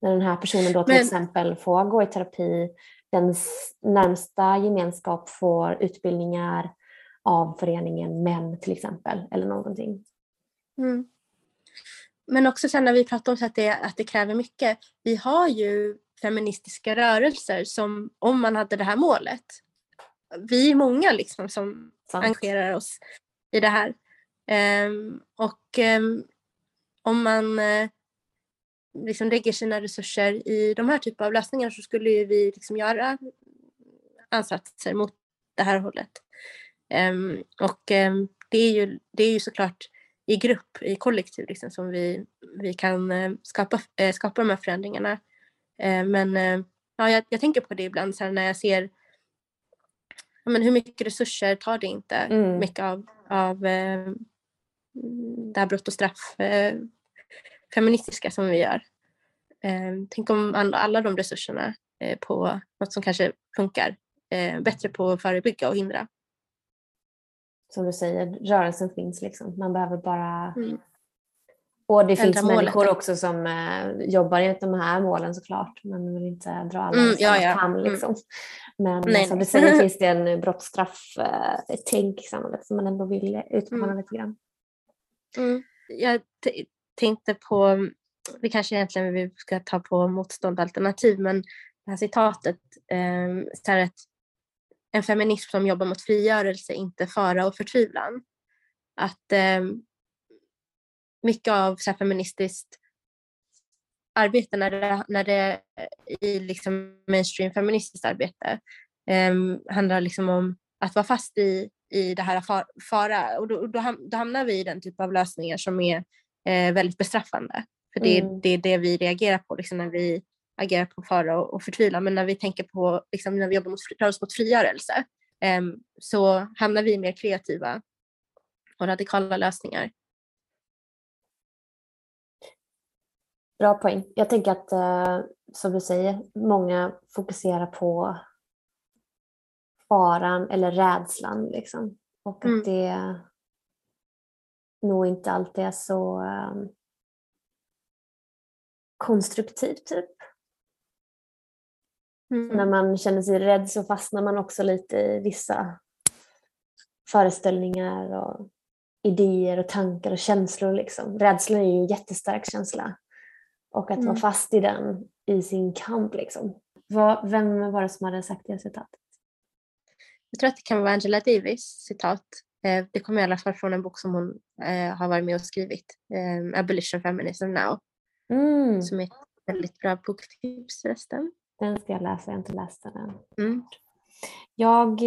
när den här personen då till men... exempel får gå i terapi, den närmsta gemenskap får utbildningar av föreningen Män till exempel eller någonting. Mm. men också sen när vi pratar om att, det, att det kräver mycket. Vi har ju feministiska rörelser som om man hade det här målet. Vi är många liksom som Sant. engagerar oss i det här. Um, och um, om man uh, liksom lägger sina resurser i de här typen av lösningar så skulle vi liksom göra ansatser mot det här hållet. Um, och det, är ju, det är ju såklart i grupp, i kollektiv liksom, som vi, vi kan uh, skapa, uh, skapa de här förändringarna. men ja, jag, jag, tänker på det ibland så när jag ser men hur mycket resurser tar det inte mm. mycket av, av eh, det här brott och straff eh, feministiska som vi gör. Eh, tänk om alla, de resurserna eh, på något som kanske funkar eh, bättre på att förebygga och hindra. Som du säger, rörelsen finns liksom. Man behöver bara mm. Och det finns människor också som eh, jobbar enligt de här målen såklart. Man vill inte dra alla mm, ja, ja. Kam, mm. liksom. Men nej, som du säger finns det en brottsstraff-tänk eh, i samhället som man ändå vill utmana mm. lite grann. Mm. Jag tänkte på, vi kanske egentligen vi ska ta på motstånd alternativ, men det här citatet, eh, så här att en feminism som jobbar mot frigörelse, inte fara och förtvivlan. Att eh, mycket av så feministiskt arbete när det, när det i liksom mainstream feministiskt arbete eh, handlar liksom om att vara fast i, i det här far, fara och då, då, då, hamnar vi i den typ av lösningar som är eh, väldigt bestraffande. För det, mm. det är det vi reagerar på liksom när vi agerar på fara och, och förtvivlan. Men när vi tänker på, liksom, när vi jobbar mot, rör oss mot frigörelse eh, så hamnar vi i mer kreativa och radikala lösningar. Bra poäng. Jag tänker att, eh, som du säger, många fokuserar på faran eller rädslan. Liksom. Och att mm. det nog inte alltid är så um, konstruktivt. Typ. Mm. När man känner sig rädd så fastnar man också lite i vissa föreställningar och idéer och tankar och känslor. Liksom. Rädslan är ju en jättestark känsla. Och att mm. vara fast i den i sin kamp. Liksom. Vad, vem var det som hade sagt det citatet? Jag tror att det kan vara Angela Davis citat. Eh, det kommer i alla fall från en bok som hon eh, har varit med och skrivit. Eh, Abolition Feminism Now. Mm. Som är ett väldigt bra boktips förresten. Den ska jag läsa, jag har inte läst den än. Mm. Jag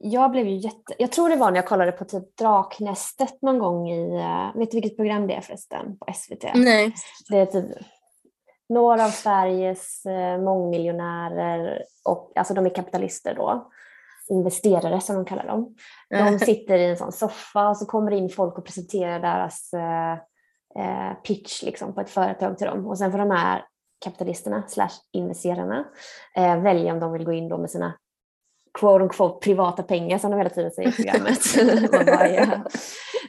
jag blev ju jätte... Jag tror det var när jag kollade på typ Draknästet någon gång i... Uh, vet du vilket program det är förresten? På SVT? Nej. Det är typ några av Sveriges uh, mångmiljonärer, och, alltså de är kapitalister då, investerare som de kallar dem. De sitter i en sån soffa och så kommer det in folk och presenterar deras pitch liksom, på ett företag till dem. Och sen får de här kapitalisterna slash investerarna välja om de vill gå in då med sina quote unquote privata pengar som de hela tiden säger i programmet. bara, ja.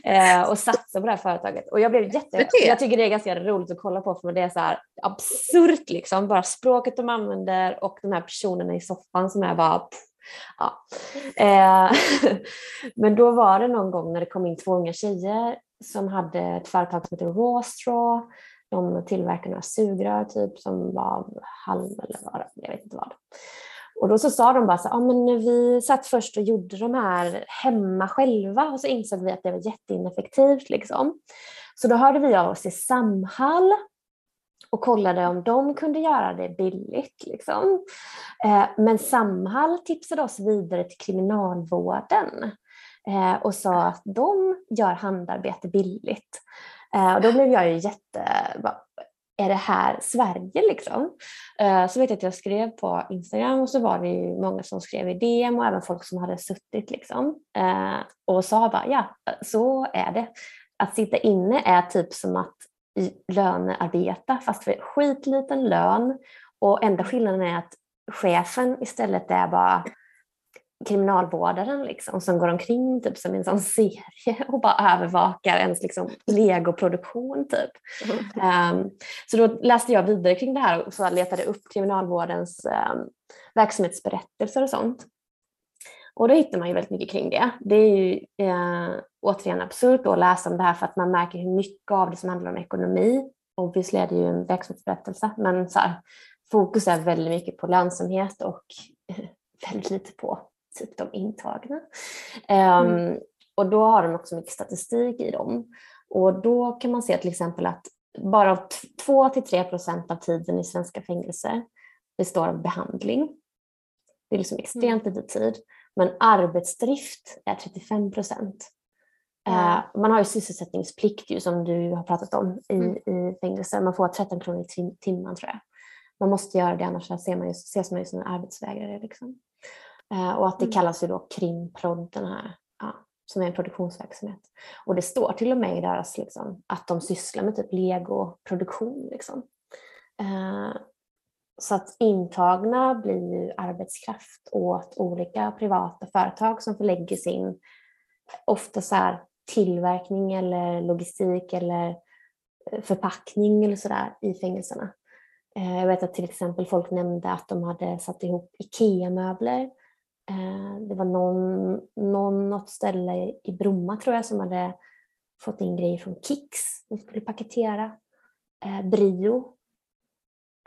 eh, och satsa på det här företaget. Och jag blev jätte... Jag tycker det är ganska roligt att kolla på för det är så här absurt liksom. Bara språket de använder och de här personerna i soffan som är bara Ja. Eh, men då var det någon gång när det kom in två unga tjejer som hade ett företag som heter Rawstraw. De tillverkade några sugrör typ som var av halm eller vad jag vet inte vad. Och då så sa de bara så ah, men vi satt först och gjorde de här hemma själva och så insåg vi att det var jätteineffektivt. Liksom. Så då hörde vi av oss till Samhall och kollade om de kunde göra det billigt. Liksom. Eh, men Samhall tipsade oss vidare till Kriminalvården eh, och sa att de gör handarbete billigt. Eh, och då blev jag ju jätte är det här Sverige liksom? Eh, så vet jag att jag skrev på Instagram och så var det ju många som skrev i DM och även folk som hade suttit liksom eh, och sa bara ja, så är det. Att sitta inne är typ som att lönearbeta fast för skitliten lön och enda skillnaden är att chefen istället är bara kriminalvårdaren liksom, som går omkring typ som en sån serie och bara övervakar ens liksom, legoproduktion. Typ. Um, så då läste jag vidare kring det här och så letade upp kriminalvårdens um, verksamhetsberättelser och sånt. Och då hittar man ju väldigt mycket kring det. Det är ju eh, återigen absurt att läsa om det här för att man märker hur mycket av det som handlar om ekonomi. Obviously är det ju en verksamhetsberättelse men så här, fokus är väldigt mycket på lönsamhet och väldigt lite på typ de intagna. Mm. Um, och då har de också mycket statistik i dem. Och då kan man se till exempel att bara 2-3 procent av tiden i svenska fängelser består av behandling. Det är liksom extremt mm. lite tid. Men arbetsdrift är 35 procent. Mm. man har ju sysselsättningsplikt ju, som du har pratat om i, mm. i fängelse. Man får 13 kronor i timmen tror jag. Man måste göra det annars ses man ju som en arbetsvägrare. Liksom. Eh, och att det mm. kallas ju då krimprod, den här, ja, som är en produktionsverksamhet. Och det står till och med i deras liksom, att de sysslar med typ legoproduktion. Liksom. Eh, så att intagna blir ju arbetskraft åt olika privata företag som förlägger sin ofta så här, tillverkning eller logistik eller eh, förpackning eller sådär i fängelserna. Jag vet att till exempel folk nämnde att de hade satt ihop IKEA-möbler det var någon, någon, något ställe i Bromma tror jag som hade fått in grejer från Kicks. De skulle paketera. Eh, Brio.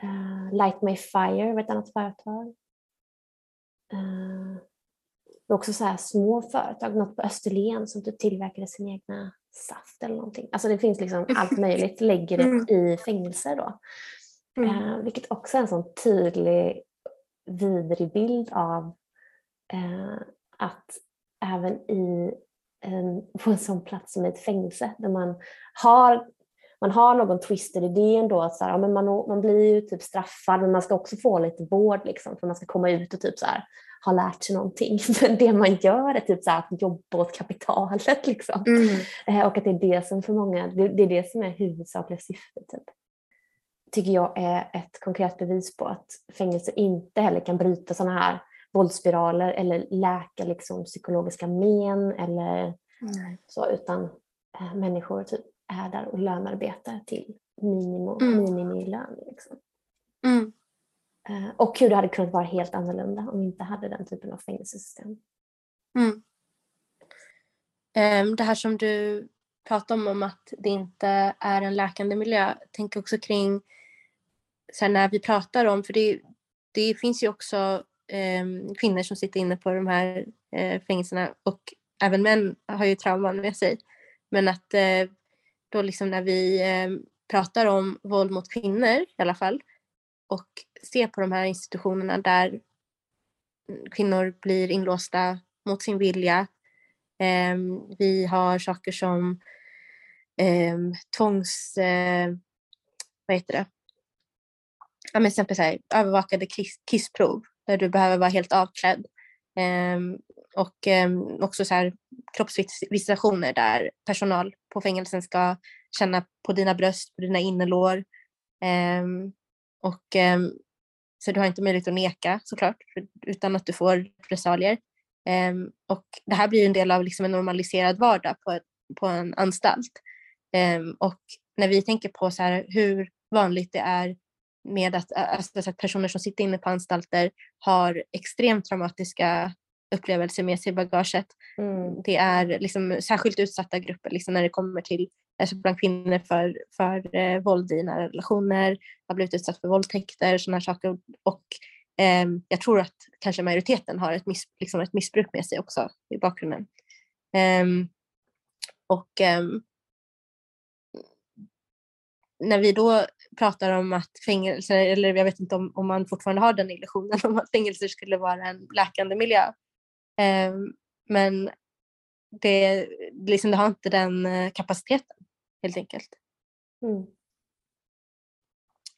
Eh, Light My Fire var ett annat företag. det var också så små företag, något på Österlen som typ tillverkade sin egna saft eller någonting. Alltså det finns liksom allt möjligt, lägger det mm. i fängelser då. Mm. vilket också är en sån tydlig vidrig bild av eh, att även i en, på en sån plats som ett fängelse där man har man har någon twisted idé ändå att så här, ja, men man, man blir ju typ straffad men man ska också få lite vård liksom, för man ska komma ut och typ så här, ha lärt sig någonting. Men det man gör är typ så här, att jobba åt kapitalet. Liksom. Mm. Eh, och att det är det som för många, det, det är det som är huvudsakliga syftet. Typ. Tycker jag är ett konkret bevis på att fängelse inte heller kan bryta sådana här våldsspiraler eller läka liksom psykologiska men eller mm. så, utan äh, människor typ är där och lönearbetar till minimo, mm. minimilön. Liksom. Mm. Äh, och hur det hade kunnat vara helt annorlunda om vi inte hade den typen av fängelsesystem. Um, det här som du pratar om, om att det inte är en läkande miljö, tänker också kring så när vi pratar om, för det, det finns ju också Ehm, kvinnor som sitter inne på de här eh, fängelserna och även män har ju trauman med sig. Men att eh, då liksom när vi eh, pratar om våld mot kvinnor i alla fall och ser på de här institutionerna där kvinnor blir inlåsta mot sin vilja. Ehm, vi har saker som ehm, tvångs... Eh, vad heter det? Ja, men till exempel så här, övervakade kiss, kissprov där du behöver vara helt avklädd. Um, och um, också så här, kroppsvisitationer där personal på fängelsen ska känna på dina bröst, på dina innerlår. Um, och, så du har inte möjlighet att neka såklart utan att du får repressalier. och det här blir en del av liksom en normaliserad vardag på, på en anstalt. och när vi tänker på så här, hur vanligt det är med att, alltså, att personer som sitter inne på anstalter har extremt traumatiska upplevelser med sig i bagaget. Mm. Det är liksom särskilt utsatta grupper liksom när det kommer till alltså bland kvinnor för, för eh, våld i nära relationer, har blivit utsatt för våldtäkter, sådana saker. Och eh, jag tror att kanske majoriteten har ett, miss, liksom ett missbruk med sig också i bakgrunden. Eh, och ehm, när vi då pratar om att fängelser, eller jag vet inte om, om man fortfarande har den illusionen om att fängelser skulle vara en läkande miljö. Eh, men det, liksom, det har inte den eh, kapaciteten helt enkelt. Mm.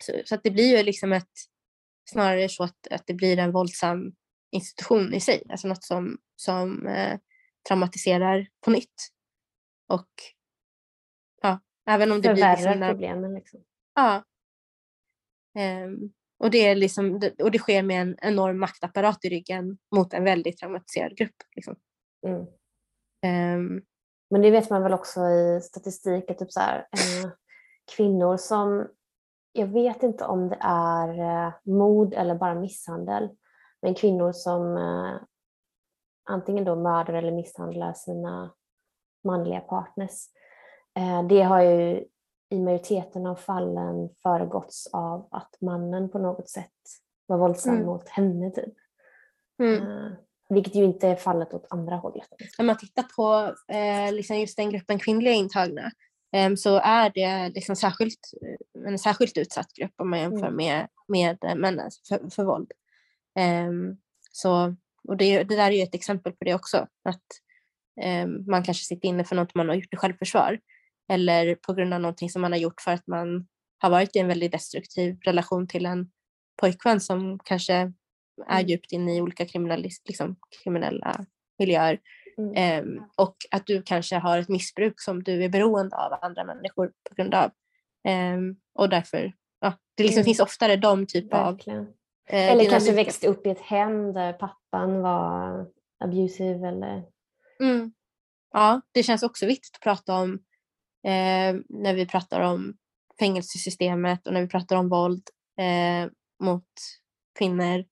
Så, så, att det blir ju liksom ett, snarare så att, att det blir en våldsam institution i sig, alltså något som, som eh, traumatiserar på nytt. Och även om det blir... Liksom problemen liksom. Ja. Um, och, det är liksom, och det sker med en enorm maktapparat i ryggen mot en väldigt traumatiserad grupp. Liksom. Mm. Um, Men det vet man väl också i statistik att typ så här, eh, kvinnor som, jag vet inte om det är eh, mord eller bara misshandel, men kvinnor som eh, antingen då mördar eller misshandlar sina manliga partners. Eh, det har ju i majoriteten av fallen föregåtts av att mannen på något sätt var våldsam mm. mot henne. Typ. Mm. Uh, vilket ju inte är fallet åt andra hållet. Om man tittar på eh, liksom just den gruppen kvinnliga intagna eh, så är det liksom särskilt, eh, en särskilt utsatt grupp om man jämför mm. med, med männen för, för våld. Eh, så, och det, det, där är ju ett exempel på det också. Att ehm, man kanske sitter inne för något man har gjort i självförsvar eller på grund av någonting som man har gjort för att man har varit i en väldigt destruktiv relation till en pojkvän som kanske är mm. djupt inne i olika liksom, kriminella miljöer. Mm. Um, och att du kanske har ett missbruk som du är beroende av andra människor på grund av. Um, och därför, ja, det liksom mm. finns oftare de typ Verkligen. av... Uh, eller kanske växte upp i ett hem där pappan var abusive eller... Mm. Ja, det känns också viktigt att prata om eh, när vi pratar om fängelsesystemet och när vi pratar om våld eh, mot kvinnor.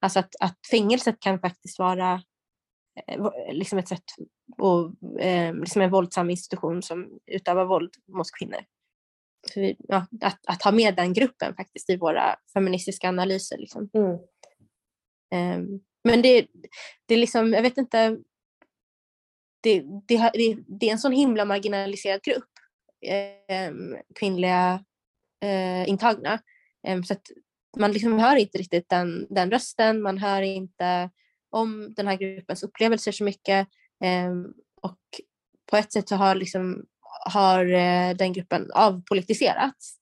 Alltså att, att fängelset kan faktiskt vara eh, liksom ett sätt och eh, liksom en våldsam institution som utövar våld mot kvinnor. Vi, ja, att, att, ha med den gruppen faktiskt i våra feministiska analyser. Liksom. Mm. Um, men det, det är liksom, jag vet inte, det, det, det, är en sån himla marginaliserad grupp, eh, kvinnliga eh, intagna. Eh, så man liksom hör inte riktigt den, den rösten, man hör inte om den här gruppens upplevelser så mycket. Ehm, och på ett sätt så har, liksom, har eh, den gruppen avpolitiserats.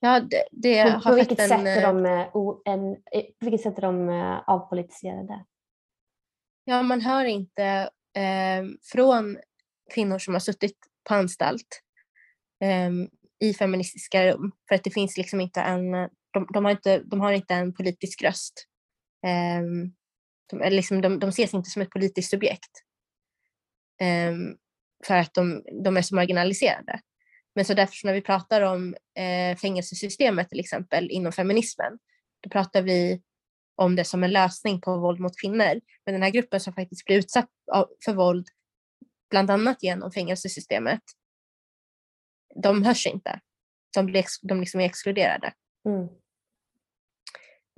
Ja, det, det på, på, vilket en, sätt är de, eh, en, på vilket sätt är de avpolitiserade? Ja, man hör inte eh, från kvinnor som har suttit på anstalt eh, i feministiska rum. För att det finns liksom inte en, de, de har, inte, de har inte en politisk röst. Eh, de, liksom, de, de ses inte som ett politiskt subjekt. Ehm, för att de, de är så marginaliserade. Men så därför när vi pratar om eh, fängelsesystemet till exempel inom feminismen, då pratar vi om det som en lösning på våld mot kvinnor. Men den här gruppen som faktiskt blir utsatt för våld, bland annat genom fängelsesystemet, de hörs inte. De, blir, de liksom är exkluderade. Mm.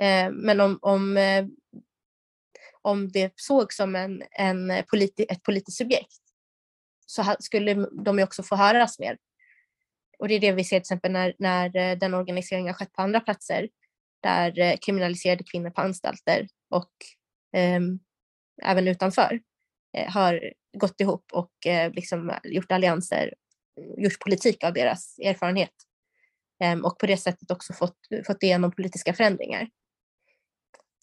Eh, men om, om, eh, om det sågs som en, en politi, ett politiskt subjekt så skulle de ju också få höras mer. Och det är det vi ser till exempel när, när eh, den organiseringen har skett på andra platser där eh, kriminaliserade kvinnor på anstalter och eh, även utanför eh, har gått ihop och eh, liksom gjort allianser, gjort politik av deras erfarenhet ehm, och på det sättet också fått, fått igenom politiska förändringar.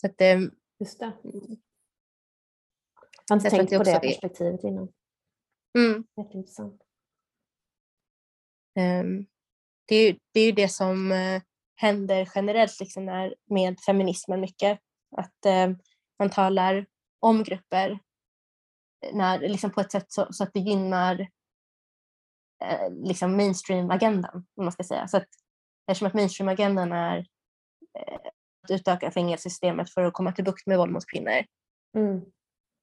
Så att, ehm, Just det. Jag har inte tänkt på det perspektivet innan. Mm. Jätteintressant. Det, är, det är ju det som händer generellt liksom när, med feminismen mycket. Att eh, man talar om grupper när, liksom på ett sätt så, så att det gynnar eh, liksom mainstream-agendan. Om man ska säga. Så att, eftersom att mainstream-agendan är eh, att utöka fängelsesystemet för att komma till bukt med våld mot kvinnor. Mm.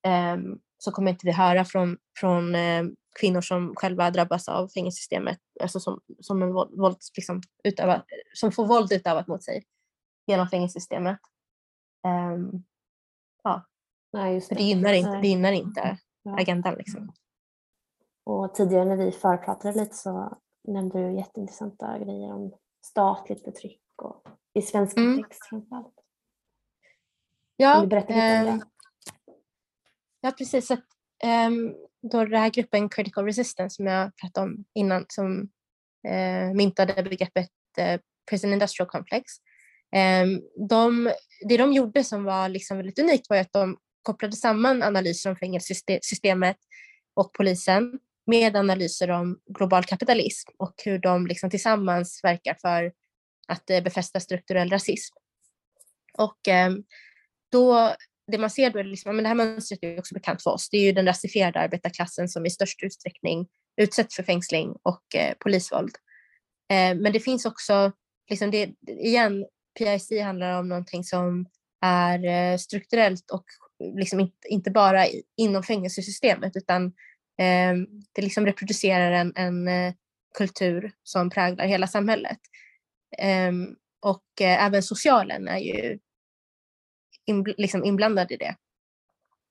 Um, så kommer inte vi höra från, från eh, kvinnor som själva drabbas av fängelsesystemet, alltså som, som, en våld, liksom, utöva, som får våld utövat mot sig genom fängelsesystemet. Um, ja. Nej, just det. det gynnar inte, det gynnar inte ja. agendan. Liksom. Och tidigare när vi förpratade lite så nämnde du jätteintressanta grejer om statligt förtryck och i svensk mm. kontext framförallt. Ja, Vill du berätta lite om det? Ehm, Ja, precis. Så, um, då den här gruppen Critical Resistance som jag pratade om innan som eh, myntade begreppet eh, Prison Industrial Complex. Eh, de, det de gjorde som var liksom väldigt unikt var att de kopplade samman analyser om fängelsesystemet och polisen med analyser om global kapitalism och hur de liksom tillsammans verkar för att eh, befästa strukturell rasism. Och ehm, då det man ser då är liksom, men det här mönstret är också bekant för oss. Det är ju den rasifierade arbetarklassen som i störst utsträckning utsätts för fängsling och eh, polisvåld. Eh, men det finns också, liksom det, igen, PIC handlar om någonting som är eh, strukturellt och liksom inte, inte bara inom fängelsesystemet utan eh, det liksom reproducerar en, en eh, kultur som präglar hela samhället. Eh, och eh, även socialen är ju in, liksom inblandad i det.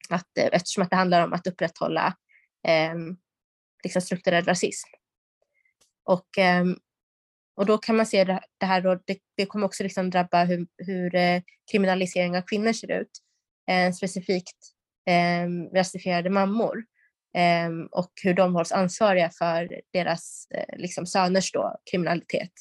Att, eh, eftersom att det handlar om att upprätthålla ehm, liksom strukturell rasism. Och, ehm, och då kan man se det, det här då, det, det kommer också liksom drabba hur, hur eh, kriminalisering av kvinnor ser ut. Eh, specifikt eh, rasifierade mammor ehm, och hur de hålls ansvariga för deras eh, liksom söners då, kriminalitet.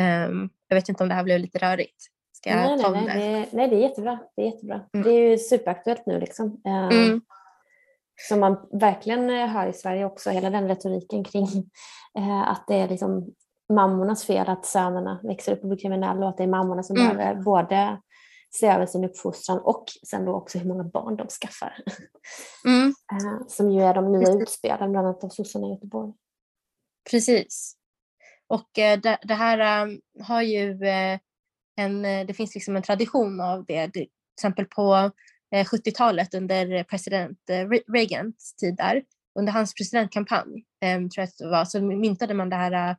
Um, jag vet inte om det här blev lite rörigt. Ska nej, ta nej, nej, det? nej, det är jättebra. Det är, jättebra. Mm. Det är ju superaktuellt nu. Liksom. Uh, mm. Som man verkligen eh, hör i Sverige också, hela den retoriken kring uh, att det är liksom mammornas fel att sönerna växer upp och blir kriminella och att det är mammorna som mm. behöver både se över sin uppfostran och sen då också hur många barn de skaffar. Mm. Som ju är de nya utspelen bland annat av sossarna i Göteborg. Precis. Och eh, det, här har ju eh, en, eh, det finns liksom en tradition av det. Till exempel på eh, 70-talet under president eh, Reagans tid där, under hans presidentkampanj, ehm, tror jag att det var, så myntade man den här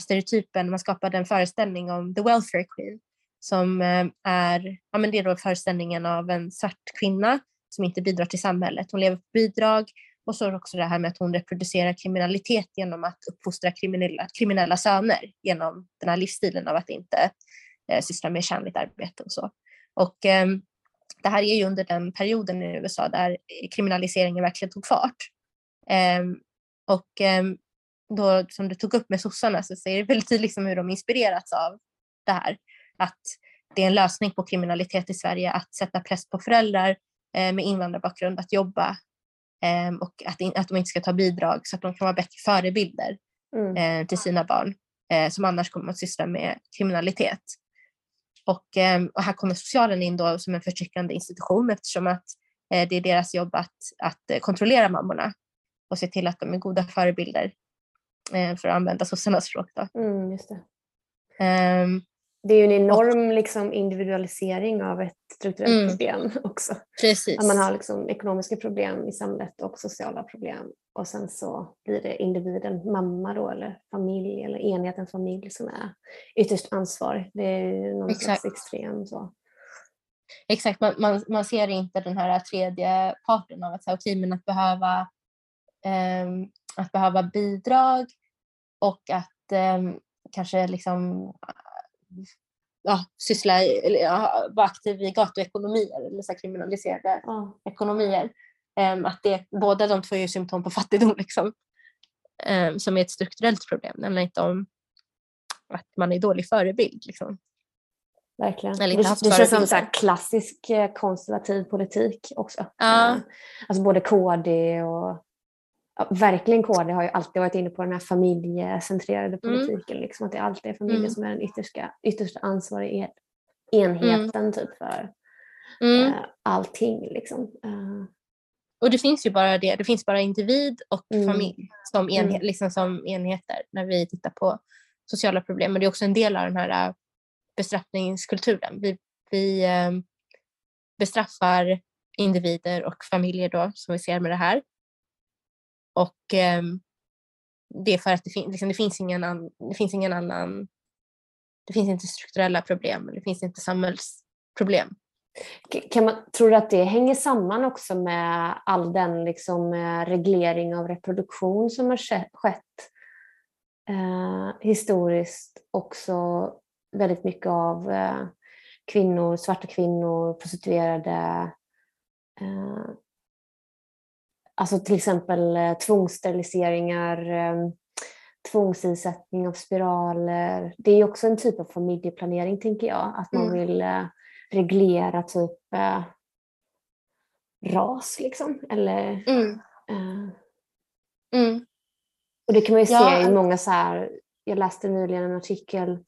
stereotypen, man skapade en föreställning om the welfare queen som ehm, är, ja men det är då föreställningen av en svart kvinna som inte bidrar till samhället. Hon lever på bidrag och så också det här med att hon reproducerar kriminalitet genom att uppfostra kriminella, kriminella söner genom den här livsstilen av att inte eh, syssla med kärnligt arbete och så. Och eh, det här är ju under den perioden i USA där kriminaliseringen verkligen tog fart. Eh, och eh, då som du tog upp med sossarna så ser det väldigt tydligt liksom hur de inspirerats av det här. Att det är en lösning på kriminalitet i Sverige att sätta press på föräldrar eh, med invandrarbakgrund att jobba Ehm, och att, att de inte ska ta bidrag så att de kan vara bättre förebilder mm. Eh, till sina barn eh, som annars kommer att syssla med kriminalitet. Och, ehm, och här kommer socialen in då som en förtryckande institution eftersom att eh, det är deras jobb att, att kontrollera mammorna och se till att de är goda förebilder för att använda sossarnas språk. Då. Mm, just det. Um, det är ju en enorm liksom, individualisering av ett strukturellt mm. problem också. Precis. Att man har liksom, ekonomiska problem i samhället och sociala problem och sen så blir det individen, mamma då eller familj eller enheten familj som är ytterst ansvarig. Det är ju någon Exakt. slags extrem så. Exakt, man, man, man, ser inte den här tredje parten av att, säga, okay, men att behöva um, att behöva bidrag och att um, kanske liksom ja, syssla, eller ja, vara aktiv i gatuekonomier eller så kriminaliserade ja. ekonomier. Um, att det, båda de två är symptom på fattigdom liksom, um, som är ett strukturellt problem. Det handlar inte om att man är dålig förebild. Liksom. Verkligen. Det, det känns som så klassisk eh, konservativ politik också. Ja. Uh, alltså både KD och ja, verkligen KD har ju alltid varit inne på den här familjecentrerade mm. politiken. Mm. Liksom, att det alltid är familjen mm. som är den yttersta, yttersta ansvariga enheten mm. typ för mm. uh, allting. Liksom. Uh. Och det finns ju bara det, det finns bara individ och mm. familj som, enhet, liksom som enheter när vi tittar på sociala problem. Men det är också en del av den här uh, bestraffningskulturen. Vi, vi bestraffar individer och familjer då som vi ser med det här och eh, det är för att det, fin liksom, det, finns ingen an det finns ingen annan, det finns inte strukturella problem, det finns inte samhällsproblem. Kan man, tror du att det hänger samman också med all den liksom, eh, reglering av reproduktion som har skett eh, historiskt? Också väldigt mycket av eh, kvinnor, svarta kvinnor, prostituerade, eh, Alltså till exempel eh, tvångssteriliseringar, eh, tvångsinsättning av spiraler. Det är också en typ av familjeplanering tänker jag, att man mm. vill eh, reglera typ ras liksom. Eller, mm. Uh, mm. Och det kan man ju ja. se i många så här, jag läste nyligen en artikel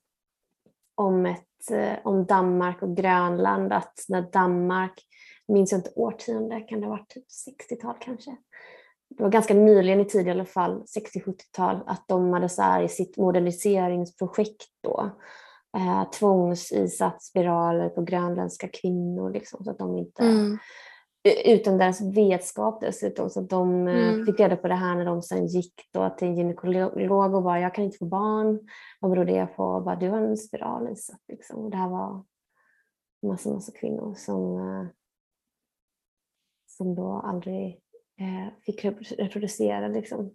om, ett, om Danmark och Grönland, att när Danmark minns jag inte årtionde, kan det ha varit typ 60-tal kanske? Det var ganska nyligen i tid i alla fall, 60-70-tal, att de hade så här i sitt moderniseringsprojekt då eh, tvångsisatt spiraler på grönländska kvinnor liksom, så att de inte Mm. utan deras vetskap dessutom. Så att de eh, Mm. fick reda på det här när de sen gick då till en gynekolog och bara jag kan inte få barn. Vad beror det på? Och bara, du har en spiral insatt. Liksom. Och det här var massa, massa kvinnor som, eh, som då aldrig eh, fick rep- reproducera. Liksom. Eh,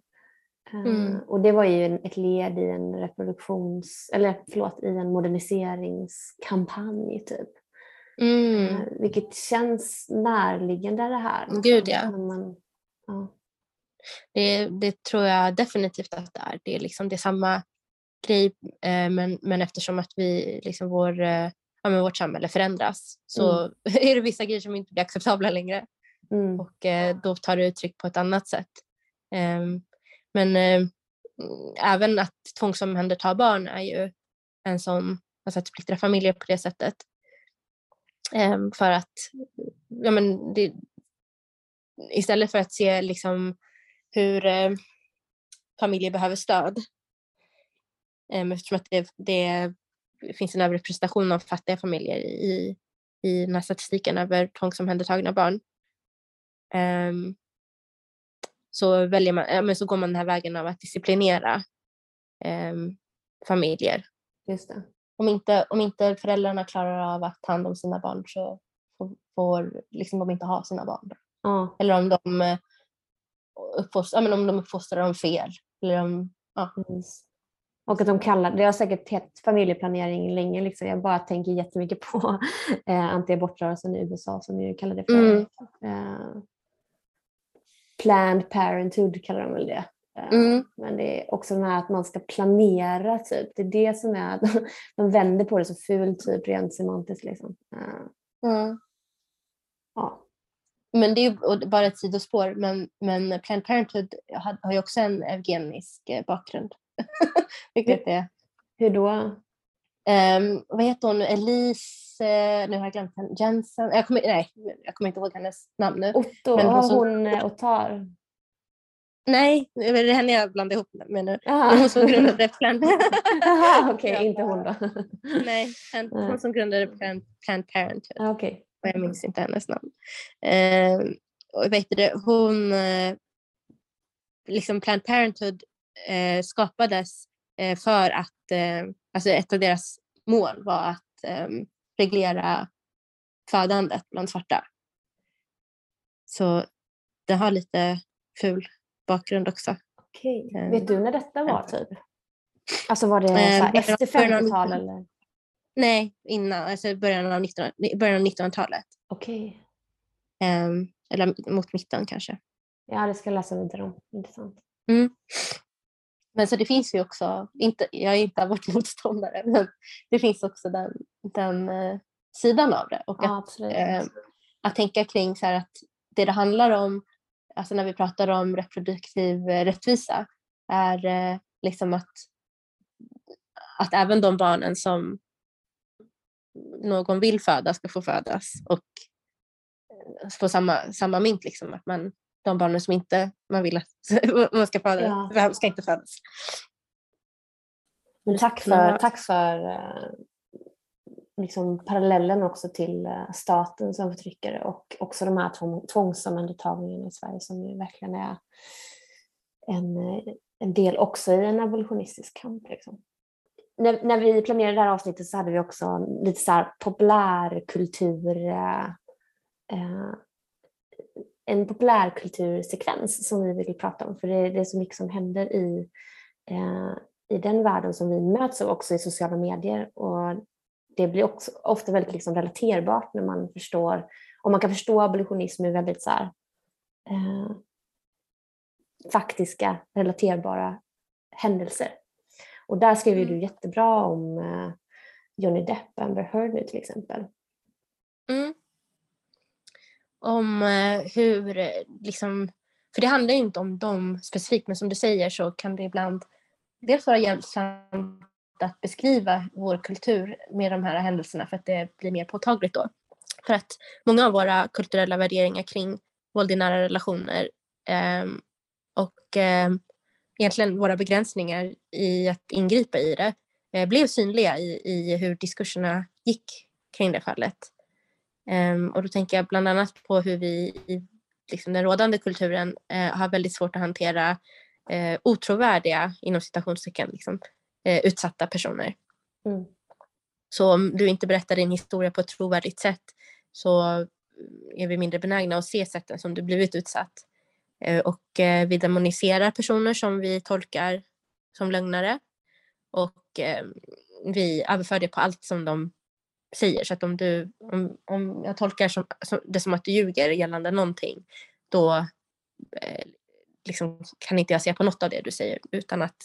Mm. Och det var ju en, ett led i en reproduktions, eller förlåt, i en moderniseringskampanj typ. Mm. Eh, Vilket känns närliggande det här. Gud, ja. När man, ja. Det, det tror jag definitivt att det är. Det är, liksom, det är samma grej eh, men, men eftersom att vi, liksom vår, ja, men vårt samhälle förändras så är det vissa grejer som inte blir acceptabla längre Mm. och eh, då tar det uttryck på ett annat sätt. Ehm, men eh, även att tvångsomhänderta barn är ju en sån, alltså att splittra familjer på det sättet. Ehm, för att ja, men det, istället för att se liksom hur eh, familjer behöver stöd. Um, eftersom att det, det finns en överrepresentation av fattiga familjer i, i den här statistiken över tvångsomhändertagna barn. Ehm, så, väljer man, ja, men så går man den här vägen av att disciplinera ehm, familjer. Just det. Om inte, om inte föräldrarna klarar av att ta hand om sina barn så får, liksom de inte ha sina barn. Ja, Eller om de, eh, uppfostrar, ja, men om de uppfostrar dem fel. Eller om, ja. precis. Och att de kallar, det har säkert hett familjeplanering länge. Liksom. Jag bara tänker jättemycket på eh, anti-abortrörelsen i USA som ju kallar det för Mm. eh, Planned Parenthood kallar de väl det. Eh, Mm. Men det är också den här att man ska planera typ. Det är det som är, de vänder på det så fult typ rent semantiskt liksom. Eh, ja. Men det är bara ett sidospår, men, men Planned Parenthood har, har ju också en eugenisk eh, bakgrund. Vilket är, Hur då? Um, vad heter hon Elise, eh, nu har jag glömt henne, Jensen, jag kommer, nej, jag kommer inte ihåg hennes namn nu. Otto, Men hon har som- hon eh, Ottar? Nej, det är henne jag blandar ihop med nu. Men hon som grundade Planned okej, Ja. inte hon då. Nej, hon, som grundade Planned, Planned Parenthood. Ja, okej. och jag minns inte hennes namn. Eh, och vet du, hon, eh, liksom Planned Parenthood eh, skapades för att, eh, alltså ett av deras mål var att eh, reglera födandet bland svarta. Så det har lite ful bakgrund också. Okej. Eh, Vet du när detta var typ? Alltså var det Eh, efter början av 50-tal 1900. eller? Nej, innan, alltså början av 1900 början av 1900-talet. Okej. Eh, eller mot mitten kanske. Ja, det ska jag läsa vidare om. Intressant. Mm. Men så det finns ju också, inte, jag är inte abortmotståndare, men det finns också den, den eh, sidan av det. Och Ja, att, eh, att tänka kring så att det det handlar om, alltså när vi pratar om reproduktiv eh, rättvisa, är eh, liksom att, att även de barnen som någon vill föda ska få födas och eh, få samma, samma mynt. Liksom, att man, de barnen som inte man vill att man ska föda Ja. ska inte födas. Men tack för, Ja. tack för eh, liksom parallellen också till eh, staten som förtryckare och också de här tvång- tvångsomhändertagningarna i Sverige som ju verkligen är en, eh, en del också i en abolitionistisk kamp. Liksom. När, när vi planerade det här avsnittet så hade vi också lite så här populärkultur eh, en populärkultursekvens som vi vill prata om för det, det är så mycket som händer i eh, i den världen som vi möts av också i sociala medier. Och det blir också ofta väldigt liksom relaterbart när man förstår, och man kan förstå abolitionism i väldigt så här, eh, faktiska, relaterbara händelser. Och där skrev ju Mm. du jättebra om eh, Johnny Depp, Amber Heard nu till exempel. Mm. Om eh, hur, eh, liksom, för det handlar ju inte om dem specifikt, men som du säger så kan det ibland dels vara hjälpsamt att beskriva vår kultur med de här händelserna för att det blir mer påtagligt då. För att många av våra kulturella värderingar kring våld i nära relationer eh, och eh, egentligen våra begränsningar i att ingripa i det eh, blev synliga i, i hur diskurserna gick kring det fallet. Um, och då tänker jag bland annat på hur vi i liksom, den rådande kulturen uh, har väldigt svårt att hantera uh, otrovärdiga, inom citationstecken, liksom, uh, utsatta personer. Mm. Så om du inte berättar din historia på ett trovärdigt sätt så är vi mindre benägna att se sätten som du blivit utsatt. Och vi demoniserar personer som vi tolkar som lögnare och vi överför det på allt som de säger. Så att om, du, om, om jag tolkar som, som, det som att du ljuger gällande någonting, då eh, liksom, kan inte jag se på något av det du säger utan att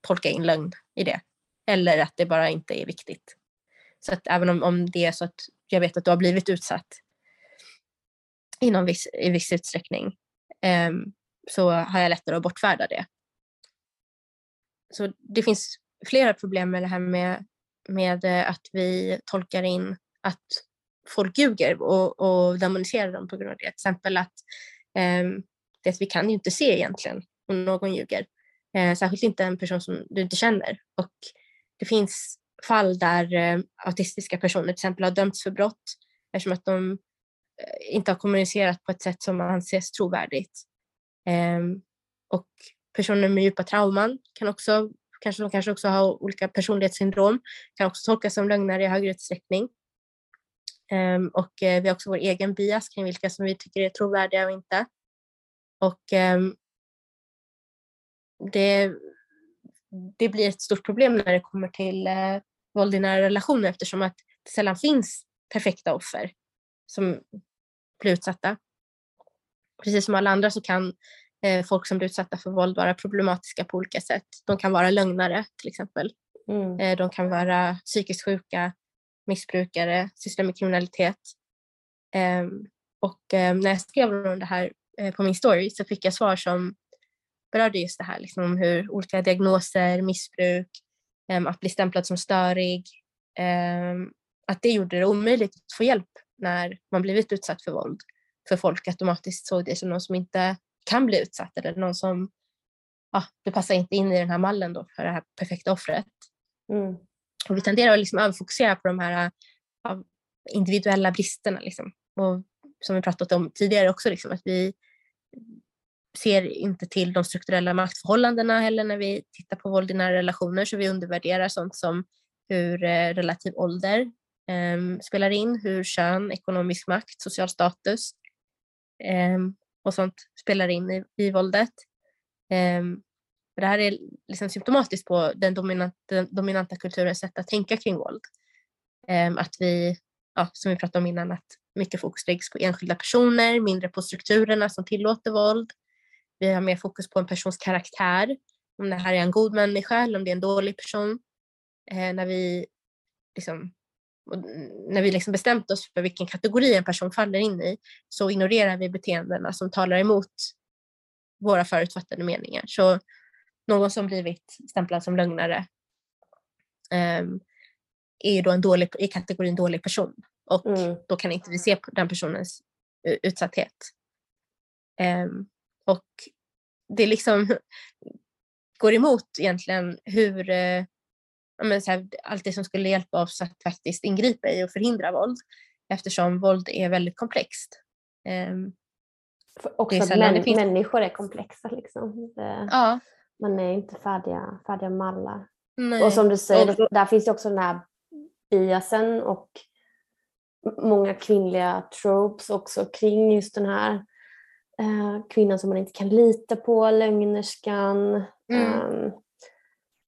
tolka in lögn i det. Eller att det bara inte är viktigt. Så att även om, om det är så att jag vet att du har blivit utsatt i, någon viss, i viss utsträckning eh, så har jag lättare att bortfärda det. Så det finns flera problem med det här med med eh, att vi tolkar in att folk ljuger och, och demoniserar dem på grund av det. Till exempel att, eh, det att vi kan ju inte se egentligen om någon ljuger. Eh, särskilt inte en person som du inte känner. Och det finns fall där eh, autistiska personer till exempel har dömts för brott eftersom att de eh, inte har kommunicerat på ett sätt som anses trovärdigt. Eh, och personer med djupa trauman kan också kanske de kanske också har olika personlighetssyndrom, kan också tolkas som lögnare i högre utsträckning. Um, och uh, vi har också vår egen bias kring vilka som vi tycker är trovärdiga och inte. Och um, det, det blir ett stort problem när det kommer till uh, våld i nära relationer eftersom att det sällan finns perfekta offer som blir utsatta. Precis som alla andra så kan folk som blir utsatta för våld vara problematiska på olika sätt. De kan vara lögnare till exempel. Mm. Eh, de kan vara psykiskt sjuka, missbrukare, syssla med kriminalitet. Eh, och när jag skrev om det här eh, på min story så fick jag svar som berörde just det här, liksom hur olika diagnoser, missbruk, ehm, att bli stämplad som störig, ehm, att det gjorde det omöjligt att få hjälp när man blivit utsatt för våld. För folk automatiskt såg det som någon som inte kan bli utsatt eller någon som ja, du passar inte in i den här mallen då för det här perfekta offret. Mm. Och vi tenderar att liksom överfokusera på de här ja, individuella bristerna. Liksom. Och som vi pratat om tidigare också, liksom, att vi ser inte till de strukturella maktförhållandena heller när vi tittar på våld i nära relationer, så vi undervärderar sånt som hur eh, relativ ålder eh, spelar in, hur kön, ekonomisk makt, social status. Eh, och sånt spelar in i, i våldet. Um, det här är liksom symptomatiskt på den dominanta, den dominanta kulturens sätt att tänka kring våld. Um, att vi, ja, som vi pratade om innan, att mycket fokus läggs på enskilda personer, mindre på strukturerna som tillåter våld. Vi har mer fokus på en persons karaktär, om det här är en god människa eller om det är en dålig person. Eh, när vi liksom när vi liksom bestämt oss för vilken kategori en person faller in i så ignorerar vi beteendena som talar emot våra förutfattade meningar. Så någon som blivit stämplad som lögnare um, är då en dålig, i kategorin dålig person och mm. då kan inte vi se den personens utsatthet. Um, och det liksom går emot egentligen hur uh, men så här, allt det som skulle hjälpa oss att faktiskt ingripa i och förhindra våld eftersom våld är väldigt komplext. Um, också att män, finns... människor är komplexa. Liksom. Det, ja. Man är inte färdiga, färdiga mallar. Nej. Och som du säger, och... där finns ju också den här biasen och många kvinnliga tropes också kring just den här eh, kvinnan som man inte kan lita på, lögnerskan. Mm. Um,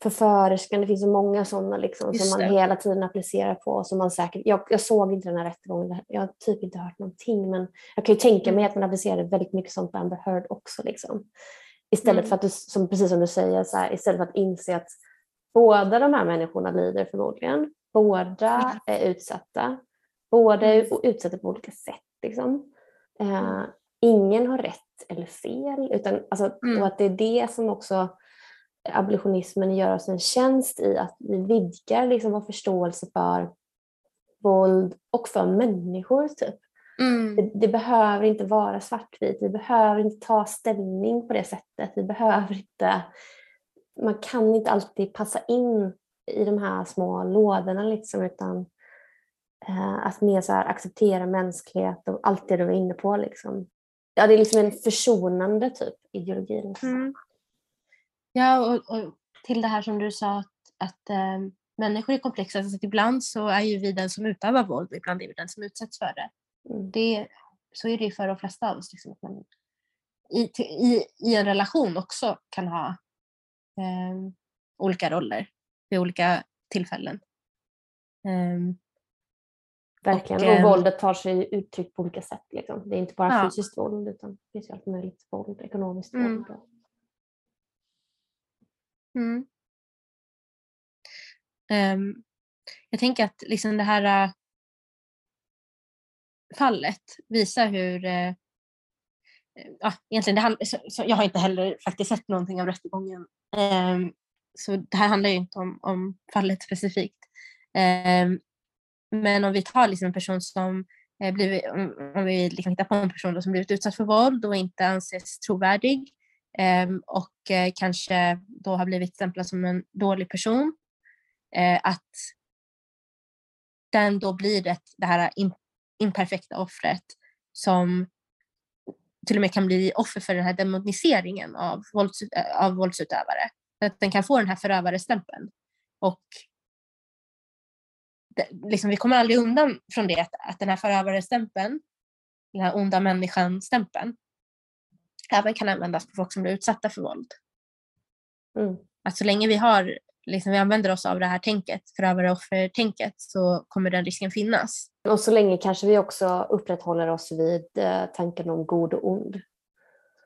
förförerskan, det finns så många sådana liksom, som man hela tiden applicerar på. Som man säkert, jag, jag såg inte den här rättegången, jag har typ inte hört någonting men jag kan ju tänka mig mm. att man applicerar väldigt mycket sånt på Amber Heard också. Liksom. Istället mm. för att, du, som, precis som du säger, så här, istället för att inse att båda de här människorna lider förmodligen, båda är utsatta, båda är mm. utsatta på olika sätt. Liksom. Uh, ingen har rätt eller fel, utan, alltså, mm. och att det är det som också abolitionismen gör oss en tjänst i att vi vidgar liksom vår förståelse för våld och för människor. Typ. Mm. Det, det, behöver inte vara svartvitt, vi behöver inte ta ställning på det sättet. Vi behöver inte, man kan inte alltid passa in i de här små lådorna liksom, utan eh, att mer så här, acceptera mänsklighet och allt det du var inne på. Liksom. Ja, det är liksom en försonande typ ideologi. Liksom. Mm. Ja, och, och, till det här som du sa att, att äh, människor är komplexa, så att ibland så är ju vi den som utövar våld och ibland är vi den som utsätts för det. Mm. det så är det för de flesta av oss. Liksom, att man i, i, I en relation också kan ha äh, olika roller vid olika tillfällen. Um, Verkligen, och, och, eh, våldet tar sig uttryck på olika sätt. Liksom. Det är inte bara ja. fysiskt våld utan det finns ju allt möjligt våld, ekonomiskt mm. våld. Mm. Um, jag tänker att liksom det här uh, fallet visar hur uh, ja, egentligen det hand, så, så jag har inte heller faktiskt sett någonting av rättegången. Um, så det här handlar ju inte om, om fallet specifikt. Um, men om vi tar liksom en person som eh, blivit, om vi liksom hittar på en person som blivit utsatt för våld och inte anses trovärdig Ehm, och eh, kanske då har blivit stämplad som en dålig person, eh, att den då blir det, det här imperfekta offret som till och med kan bli offer för den här demoniseringen av, vålds, eh, av våldsutövare. Att den kan få den här förövarstämpeln. Och liksom, vi kommer aldrig undan från det, att, att den här förövarstämpeln, den här onda människan-stämpeln, även kan användas på folk som blir utsatta för våld. Mm. Att så länge vi har, liksom, vi använder oss av det här tänket, förövare-offer-tänket, så kommer den risken finnas. Och så länge kanske vi också upprätthåller oss vid eh, tanken om god och ond.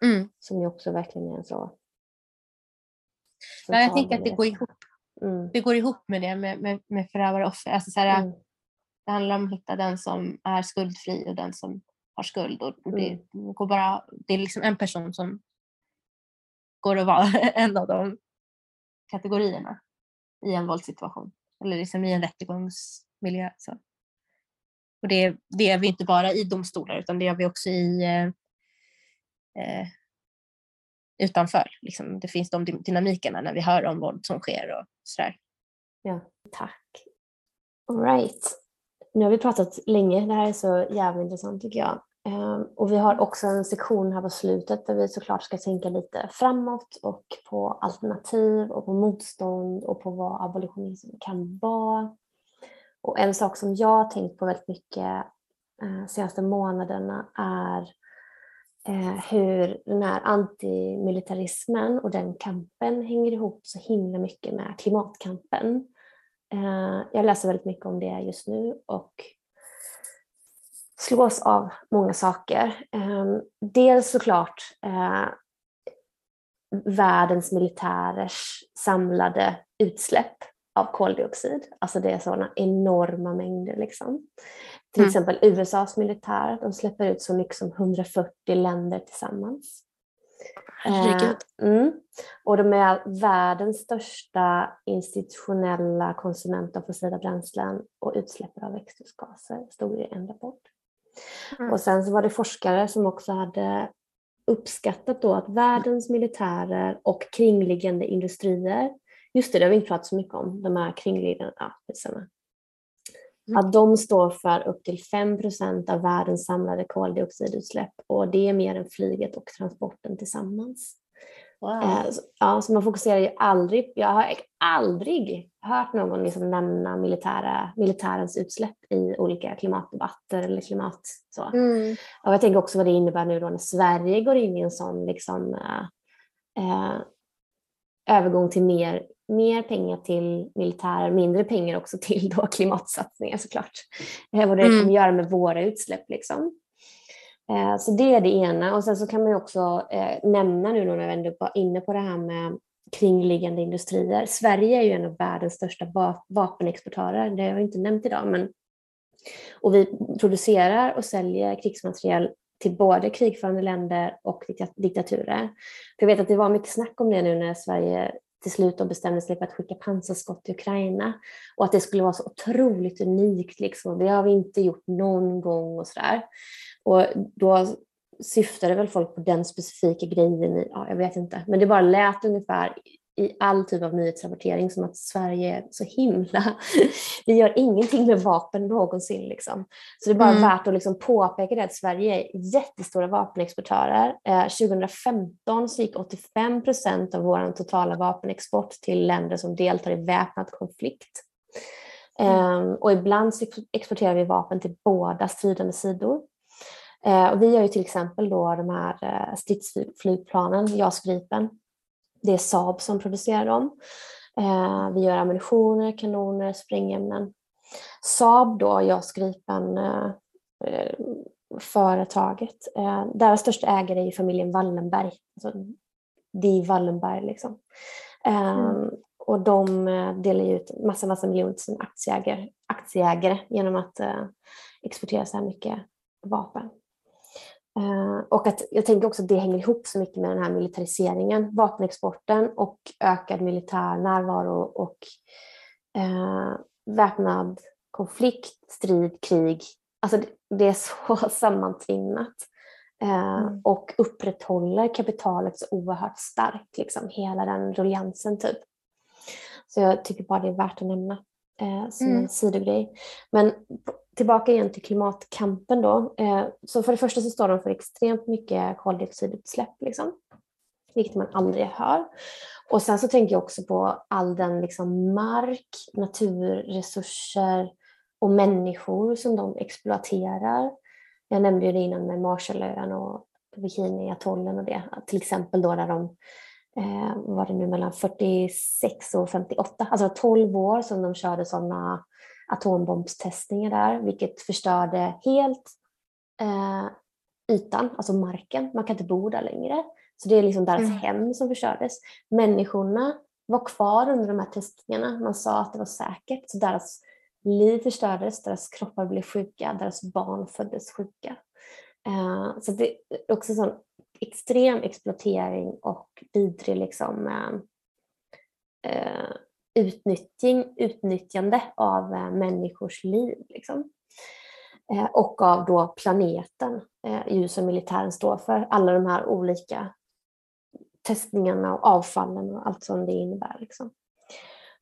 Mm. Som ju också verkligen är en så. Ja, jag tänker att det går ihop. Mm. Det går ihop med det med, med, med förövare och offer. Alltså så här, mm. Det handlar om att hitta den som är skuldfri och den som har skuld. Och det, mm. går bara, det är liksom en person som går att vara en av de kategorierna i en våldssituation. Eller liksom i en rättegångsmiljö. Så. Och det, det är vi inte bara i domstolar utan det är vi också i eh, eh utanför. Liksom, det finns de dynamikerna när vi hör om våld som sker och sådär. Ja, tack. All right. Nu har vi pratat länge. Det här är så jävla intressant tycker jag. Ehm, och vi har också en sektion här på slutet där vi såklart ska tänka lite framåt och på alternativ och på motstånd och på vad abolitionism kan vara. Och en sak som jag har tänkt på väldigt mycket de senaste månaderna är eh, hur den här antimilitarismen och den kampen hänger ihop så himla mycket med klimatkampen. Eh, jag läser väldigt mycket om det just nu och slås av många saker. Eh, dels såklart eh, världens militärers samlade utsläpp av koldioxid. Alltså det är sådana enorma mängder. Liksom. Till mm. exempel USAs militär, de släpper ut så mycket som 140 länder tillsammans. Eh, mm. Och de är världens största institutionella konsument av fossila bränslen och utsläppare av växthusgaser, stod det i en rapport. Mm. Och sen så var det forskare som också hade uppskattat då att världens militärer och kringliggande industrier, just det, det har vi inte pratat så mycket om, de här kringliggande, ja, Mm. Att de står för upp till 5% av världens samlade koldioxidutsläpp och det är mer än flyget och transporten tillsammans. Wow. Eh, ja, så man fokuserar ju aldrig, jag har aldrig hört någon liksom nämna militära, militärens utsläpp i olika klimatdebatter eller klimat så. Mm. Och jag tänker också vad det innebär nu då när Sverige går in i en sån liksom, äh, äh, övergång till mer mer pengar till militärer, mindre pengar också till då klimatsatsningar såklart. Vad det mm. kommer göra med våra utsläpp. Liksom. Eh, så det är det ena. Och sen så kan man också eh, nämna nu när vi ändå var inne på det här med kringliggande industrier. Sverige är ju en av världens största vapenexportörer, det har vi inte nämnt idag. Men, och vi producerar och säljer krigsmateriel till både krigförande länder och diktaturer. För jag vet att det var mycket snack om det nu när Sverige till slut då bestämde sig för att skicka pansarskott till Ukraina och att det skulle vara så otroligt unikt. Liksom. Det har vi inte gjort någon gång och sådär. Och då syftade väl folk på den specifika grejen i, ja, jag vet inte, men det bara lät ungefär i all typ av nyhetsrapportering som att Sverige är så himla... Vi gör ingenting med vapen någonsin. Liksom. Så det är bara mm. värt att liksom påpeka det att Sverige är jättestora vapenexportörer. Eh, 2015 så gick 85 procent av vår totala vapenexport till länder som deltar i väpnad konflikt. Mm. Eh, och ibland exporterar vi vapen till båda stridande sidor. Eh, och vi gör ju till exempel då de här eh, stridsflygplanen, JAS Gripen. Det är Saab som producerar dem. Eh, vi gör ammunitioner, kanoner, sprängämnen. Saab då, JAS Gripen, företaget. Deras största ägare är familjen Wallenberg. Alltså, det Wallenberg liksom. Mm. Och de delar ut massa, massa miljoner till sina aktieägare, aktieägare genom att exportera så här mycket vapen. Uh, och att jag tänker också att det hänger ihop så mycket med den här militariseringen, vapenexporten och ökad militär närvaro och uh, väpnad konflikt, strid, krig. Alltså det, det är så sammantvinnat uh, mm. och upprätthåller kapitalet så oerhört starkt, liksom, hela den rulliansen typ. Så jag tycker bara det är värt att nämna som mm. en sidogrej. Men tillbaka igen till klimatkampen då. Eh, så för det första så står de för extremt mycket koldioxidutsläpp, liksom, vilket man aldrig hör. Och sen så tänker jag också på all den liksom mark, naturresurser och människor som de exploaterar. Jag nämnde ju det innan med Marshallöarna och Bikiniatollen och det, till exempel då där de eh, var det nu mellan 46 och 58, alltså 12 år som de körde sådana atombombstestningar där, vilket förstörde helt eh, ytan, alltså marken. Man kan inte bo där längre. Så det är liksom deras mm. hem som förstördes. Människorna var kvar under de här testningarna. Man sa att det var säkert. Så deras liv förstördes, deras kroppar blev sjuka, deras barn föddes sjuka. Eh, så det är också sån extrem exploatering och vidrig liksom, eh, utnyttjning, utnyttjande av eh, människors liv. Liksom. Eh, och av då planeten, eh, som militären står för. Alla de här olika testningarna och avfallen och allt som det innebär. Liksom.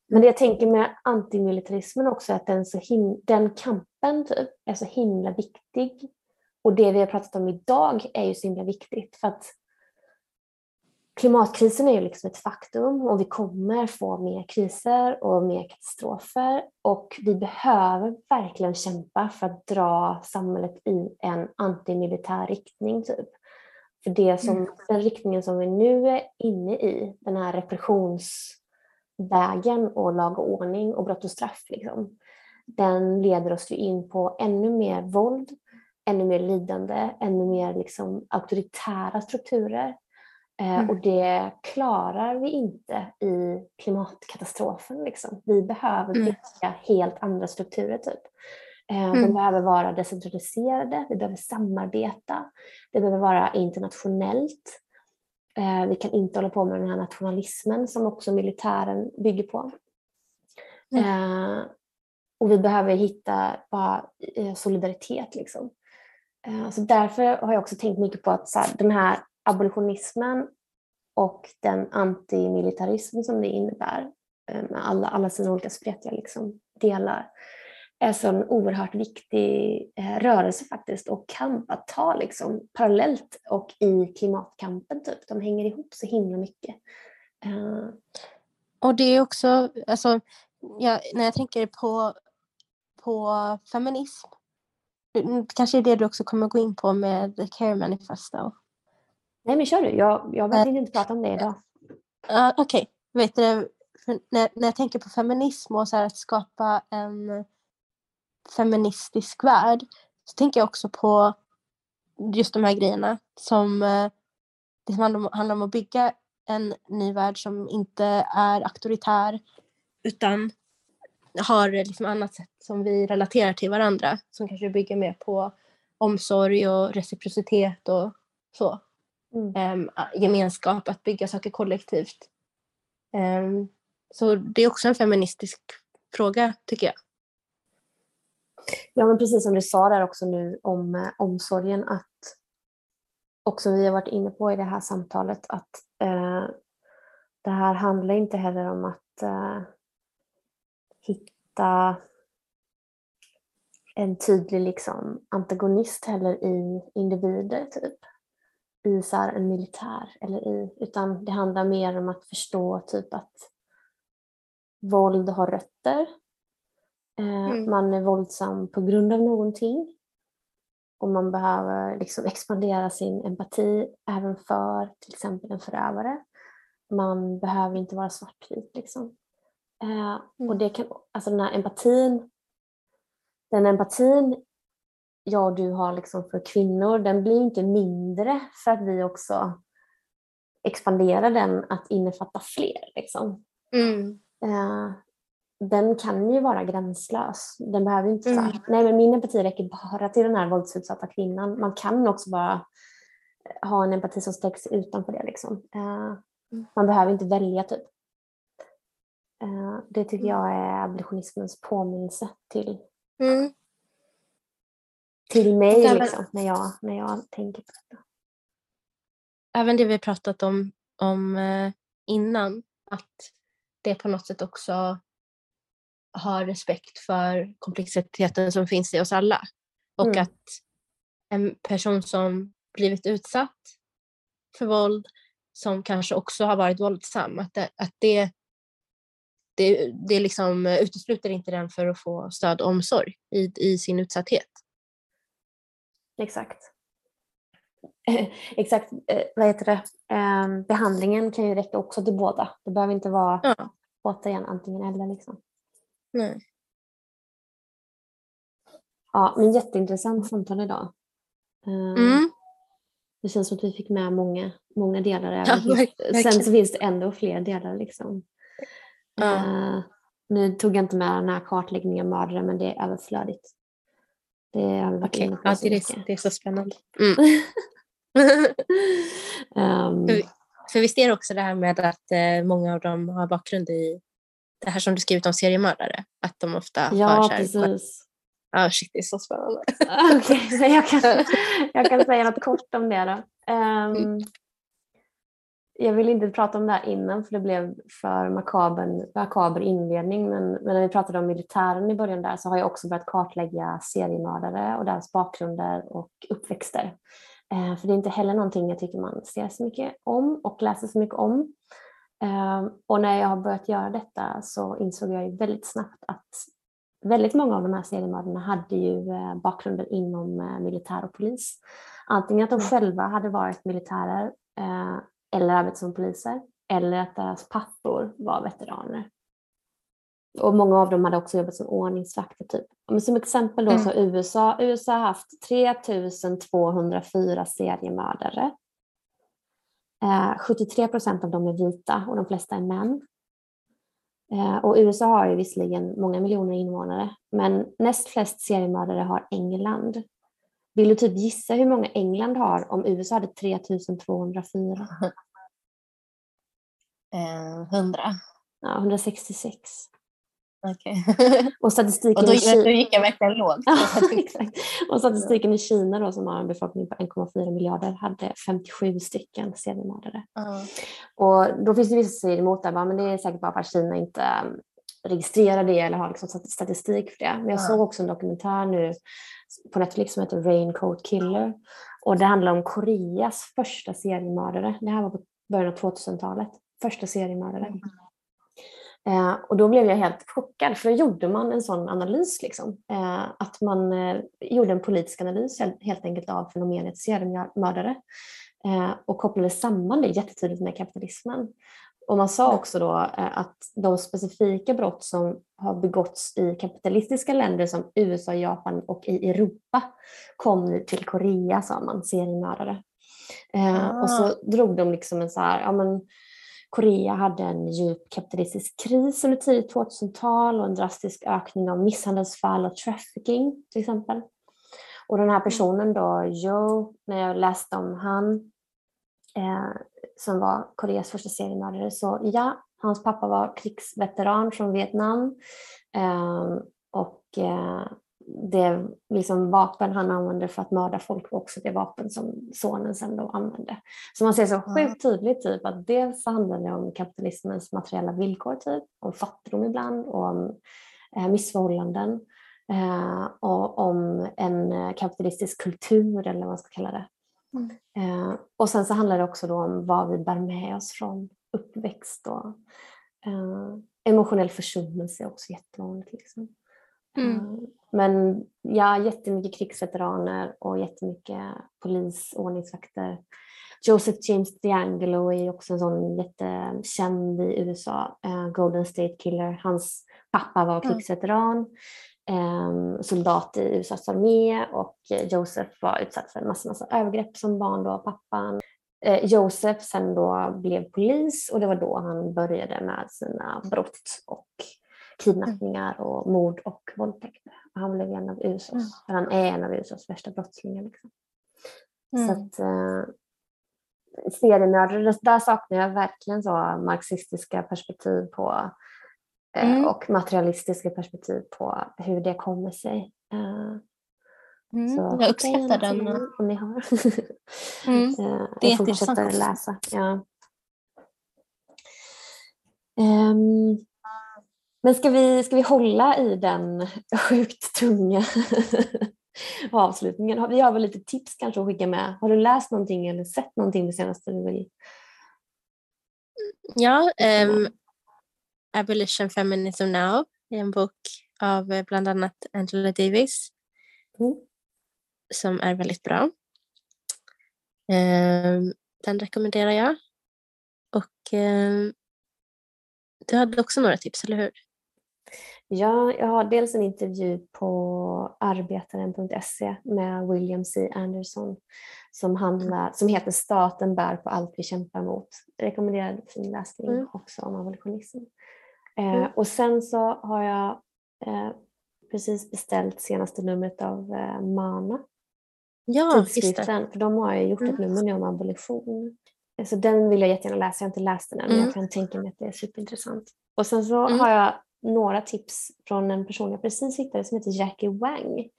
Men det jag tänker med antimilitarismen också är att den, så den kampen typ är så himla viktig. Och det vi har pratat om idag är ju så himla viktigt för att klimatkrisen är ju liksom ett faktum och vi kommer få mer kriser och mer katastrofer och vi behöver verkligen kämpa för att dra samhället i en antimilitär riktning. Typ. För det som, mm. den riktningen som vi nu är inne i, den här repressionsvägen och lag och ordning och brott och straff, liksom, den leder oss ju in på ännu mer våld, ännu mer lidande, ännu mer liksom auktoritära strukturer mm. Och det klarar vi inte i klimatkatastrofen. Liksom. Vi behöver mm. bygga helt andra strukturer. Typ. Eh, mm. De behöver vara decentraliserade, vi behöver samarbeta, det behöver vara internationellt. Eh, vi kan inte hålla på med den här nationalismen som också militären bygger på. Mm. Och vi behöver hitta bara solidaritet. Liksom. Så därför har jag också tänkt mycket på att så här, den här abolitionismen och den antimilitarism som det innebär eh, med alla, alla sina olika spretiga liksom, delar är så en oerhört viktig eh, rörelse faktiskt och kamp att ta liksom, parallellt och i klimatkampen. Typ. De hänger ihop så himla mycket. Eh. Och det är också, alltså, ja, när jag tänker på, på feminism, mm, kanske är det du också kommer gå in på med The Care Manifesto. Nej men kör du, jag, jag vill inte prata om det idag. Uh, Okej, okay. när, när jag tänker på feminism och så här, att skapa en feministisk värld så tänker jag också på just de här grejerna som uh, det handlar om, handlar om att bygga en ny värld som inte är auktoritär utan har liksom annat sätt som vi relaterar till varandra som kanske bygger mer på omsorg och reciprocitet och så mm. um, gemenskap, att bygga saker kollektivt. Um, så det är också en feministisk fråga tycker jag. Ja men precis som du sa där också nu om eh, omsorgen att också vi har varit inne på i det här samtalet att eh, det här handlar inte heller om att uh, hitta en tydlig liksom, antagonist heller i individer, typ. I så en militär, eller i, utan det handlar mer om att förstå typ att våld har rötter. Eh, mm. Man är våldsam på grund av någonting. Och man behöver liksom expandera sin empati även för till exempel en förövare. Man behöver inte vara svartvit. Liksom. Eh, mm. och det kan, alltså den här empatin, den empatin jag och du har liksom för kvinnor, den blir inte mindre för att vi också expanderar den att innefatta fler. Liksom. Mm. Eh, den kan ju vara gränslös. Den behöver inte mm. nej men min empati räcker bara till den här våldsutsatta kvinnan. Man kan också bara ha en empati som sträcker sig utanför det. Liksom. Eh, mm. Man behöver inte välja typ. Eh, det tycker mm. jag är abolitionismens påminnelse till, mm. Till mig liksom, när, jag, när jag tänker på detta. Även det vi pratat om, om eh, innan, att det på något sätt också har respekt för komplexiteten som finns i oss alla. Och mm. att en person som blivit utsatt för våld, som kanske också har varit våldsam, att det, att det, det, det liksom utesluter inte den för att få stöd och omsorg i, i sin utsatthet. Exakt. Exakt, eh, vad heter det? Eh, behandlingen kan ju räcka också till båda. Det behöver inte vara ja. återigen antingen eller. Liksom. Nej. Ja, men jätteintressant samtal idag. Eh, mm. Det känns som att vi fick med många, många delar. Ja. Sen så finns det ändå fler delar. Liksom. Ja. Uh, nu tog jag inte med den här kartläggningen av mördare men det är överflödigt. Det har vi varit okay. inne på ja, det, är, det är så spännande. Mm. um, för, för visst är det också det här med att eh, många av dem har bakgrund i det här som du skrivit om seriemördare, att de ofta ja, har så här, precis. Ja, oh, shit, det är så spännande. Okej, okay, så jag kan, jag kan säga något kort om det då. Um. Jag vill inte prata om det här innan för det blev för makaber, makaber inledning men, men när vi pratade om militären i början där så har jag också börjat kartlägga seriemördare och deras bakgrunder och uppväxter. Uh, för det är inte heller någonting jag tycker man ser så mycket om och läser så mycket om. Ehm, och när jag har börjat göra detta så insåg jag ju väldigt snabbt att väldigt många av de här seriemördarna hade ju eh, bakgrunder inom eh, militär och polis. Antingen att de mm. själva hade varit militärer eh, eller arbetat som poliser eller att deras pappor var veteraner. Och många av dem hade också jobbat som ordningsvakter. Typ. Men som exempel då så mm. USA, USA har haft 3204 seriemördare 73 eh, procent av dem är vita och de flesta är män. Eh, och USA har ju visserligen många miljoner invånare, men näst flest seriemördare har England. Vill du typ gissa hur många England har om USA hade 3204? Eh, 100. Ja, 166. Okay. och statistiken och då, i Kina... då gick jag verkligen lågt. och statistiken i Kina då, som har en befolkning på 1,4 miljarder hade 57 stycken seriemördare. Uh. Och då finns det vissa sidor emot det, men det är säkert bara för att Kina inte um, registrerar det eller har liksom statistik för det. Men jag uh. såg också en dokumentär nu på Netflix som heter Raincoat Killer. Och det handlar om Koreas första seriemördare. Det här var på början av 2000-talet. Första seriemördare. Mm. Eh, och då blev jag helt chockad för då gjorde man en sån analys. Liksom. Eh, att man eh, gjorde en politisk analys helt enkelt av fenomenet seriemördare eh, och kopplade samman det jättetydligt med kapitalismen. Och man sa också då eh, att de specifika brott som har begåtts i kapitalistiska länder som USA, Japan och i Europa kom nu till Korea, sa man, seriemördare. Ah. Och så drog de liksom en så här, ja men Korea hade en djup kapitalistisk kris under tidigt 2000-tal och en drastisk ökning av misshandelsfall och trafficking till exempel. Och den här mm. personen då, Joe, när jag läste om han eh, som var Koreas första seriemördare så ja, hans pappa var krigsveteran från Vietnam eh, och eh, det liksom vapen han använde för att mörda folk var också det vapen som sonen sen då använde. Så man ser så sjukt tydligt typ att dels handlar det om kapitalismens materiella villkor, typ, om fattigdom ibland och om eh, missförhållanden eh, och om en kapitalistisk kultur eller vad man ska kalla det. Mm. Eh, och sen så handlar det också om vad vi bär med oss från uppväxt och eh, emotionell försummelse är också jättevanligt. Liksom. Mm. Eh, men ja, jättemycket krigsveteraner och jättemycket polis, ordningsvakter. Joseph James DeAngelo är också en sån jättekänd i USA, uh, Golden State Killer. Hans pappa var krigsveteran, um, soldat i USAs armé och Joseph var utsatt för en massa, massa övergrepp som barn då, pappan. Uh, Joseph sen då blev polis och det var då han började med sina brott och kidnappningar och mord och våldtäkter. Han blev en av USAs, mm. han är en av USAs värsta brottslingar. Liksom. Mm. Så att, eh, serienördare, där saknar jag verkligen så marxistiska perspektiv på eh, mm. och materialistiska perspektiv på hur det kommer sig. Eh, mm. Så jag uppskattar den. Om ni har. mm. Eh, det är jätteintressant. läsa. Ja. Um, men ska vi, ska vi hålla i den sjukt tunga avslutningen? Vi har väl lite tips kanske att skicka med. Har du läst någonting eller sett någonting det senaste du vill? Ja, um, Abolition Feminism Now en bok av eh, bland annat Angela Davis mm. som är väldigt bra. Um, den rekommenderar jag. Och um, du hade också några tips, eller hur? Ja, jag har dels en intervju på arbetaren.se med William C. Anderson som, handlar, som heter Staten bär på allt vi kämpar mot. Rekommenderad fin läsning mm. också om abolitionism. Eh, mm. och sen så har jag eh, precis beställt senaste numret av eh, Mana. Ja, tidskriften, för de har ju gjort mm. ett nummer nu om abolition. Så den vill jag jättegärna läsa, jag har inte läst den än men jag mm. kan tänka mig att det är superintressant. Och sen så mm. har jag några tips från en person jag precis hittade som heter Jackie Wang.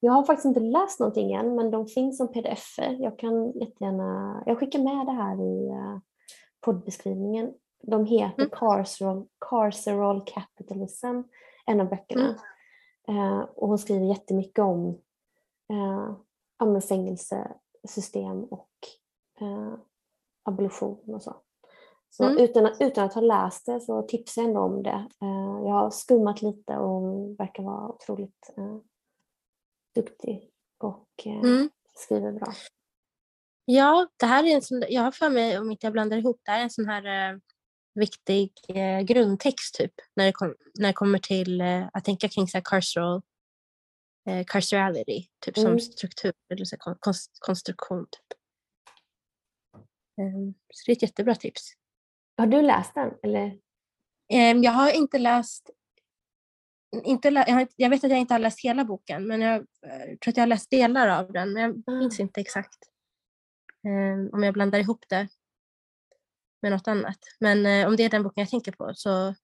Jag har faktiskt inte läst någonting än men de finns som pdf -er. Jag kan jättegärna, jag skickar med det här i uh, poddbeskrivningen. De heter mm. Carceral, Carceral Capitalism, en av böckerna. Mm. Uh, och hon skriver jättemycket om uh, fängelsesystem och uh, abolition och så. Så mm. utan, att, utan att ha läst det så tipsar jag ändå om det. Uh, jag har skummat lite och hon verkar vara otroligt uh, duktig och uh, mm. skriver bra. Ja, det här är en sån, jag har för mig, om inte jag blandar ihop, det här är en sån här viktig grundtext typ när det, kom, när det kommer till att tänka kring så här carceral, carcerality, typ mm. som struktur eller så konst, konstruktion. Typ. Um, så det är ett jättebra tips. Har du läst den? Eller? Ehm, jag har inte läst inte, jag, har, jag, vet att jag inte har läst hela boken, men jag, jag eh, tror att jag har läst delar av den. Men jag minns inte exakt um, om jag blandar ihop det med något annat. Men uh, om det är den boken jag tänker på så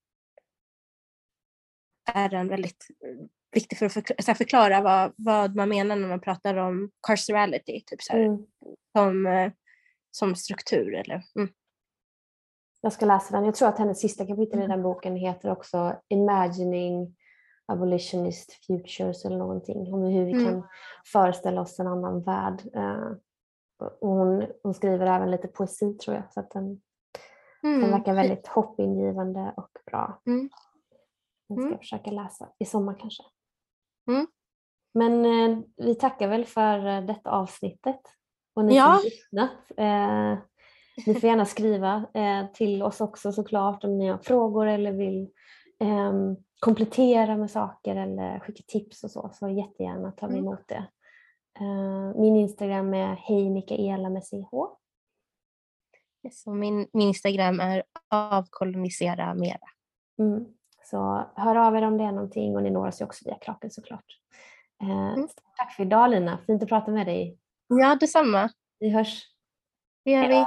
är den väldigt uh, viktig för att förklara, förklara vad, vad man menar när man pratar om carcerality, typ så här, mm. som, uh, som struktur. Eller, mm. Jag ska läsa den. Jag tror att hennes sista kapitel i mm. den boken heter också Imagining Abolitionist Futures eller någonting. Om hur vi mm. kan föreställa oss en annan värld. Uh, hon, hon, skriver även lite poesi tror jag. Så att den, mm. den verkar väldigt hoppingivande och bra. Mm. Den ska jag mm. försöka läsa i sommar kanske. Mm. Men uh, vi tackar väl för uh, detta avsnittet. Och ni ja. som lyssnat. Ni får gärna skriva eh, till oss också såklart om ni har frågor eller vill eh, komplettera med saker eller skicka tips och så. Så jättegärna tar vi mm. emot det. Eh, min Instagram är hej Mikaela med CH. Yes, min, min Instagram är avkolonisera mera. Mm. Så hör av er om det är någonting och ni når oss ju också via Kraken såklart. Eh, mm. Tack för idag Lina, fint att prata med dig. Ja, detsamma. Vi hörs. Det gör vi.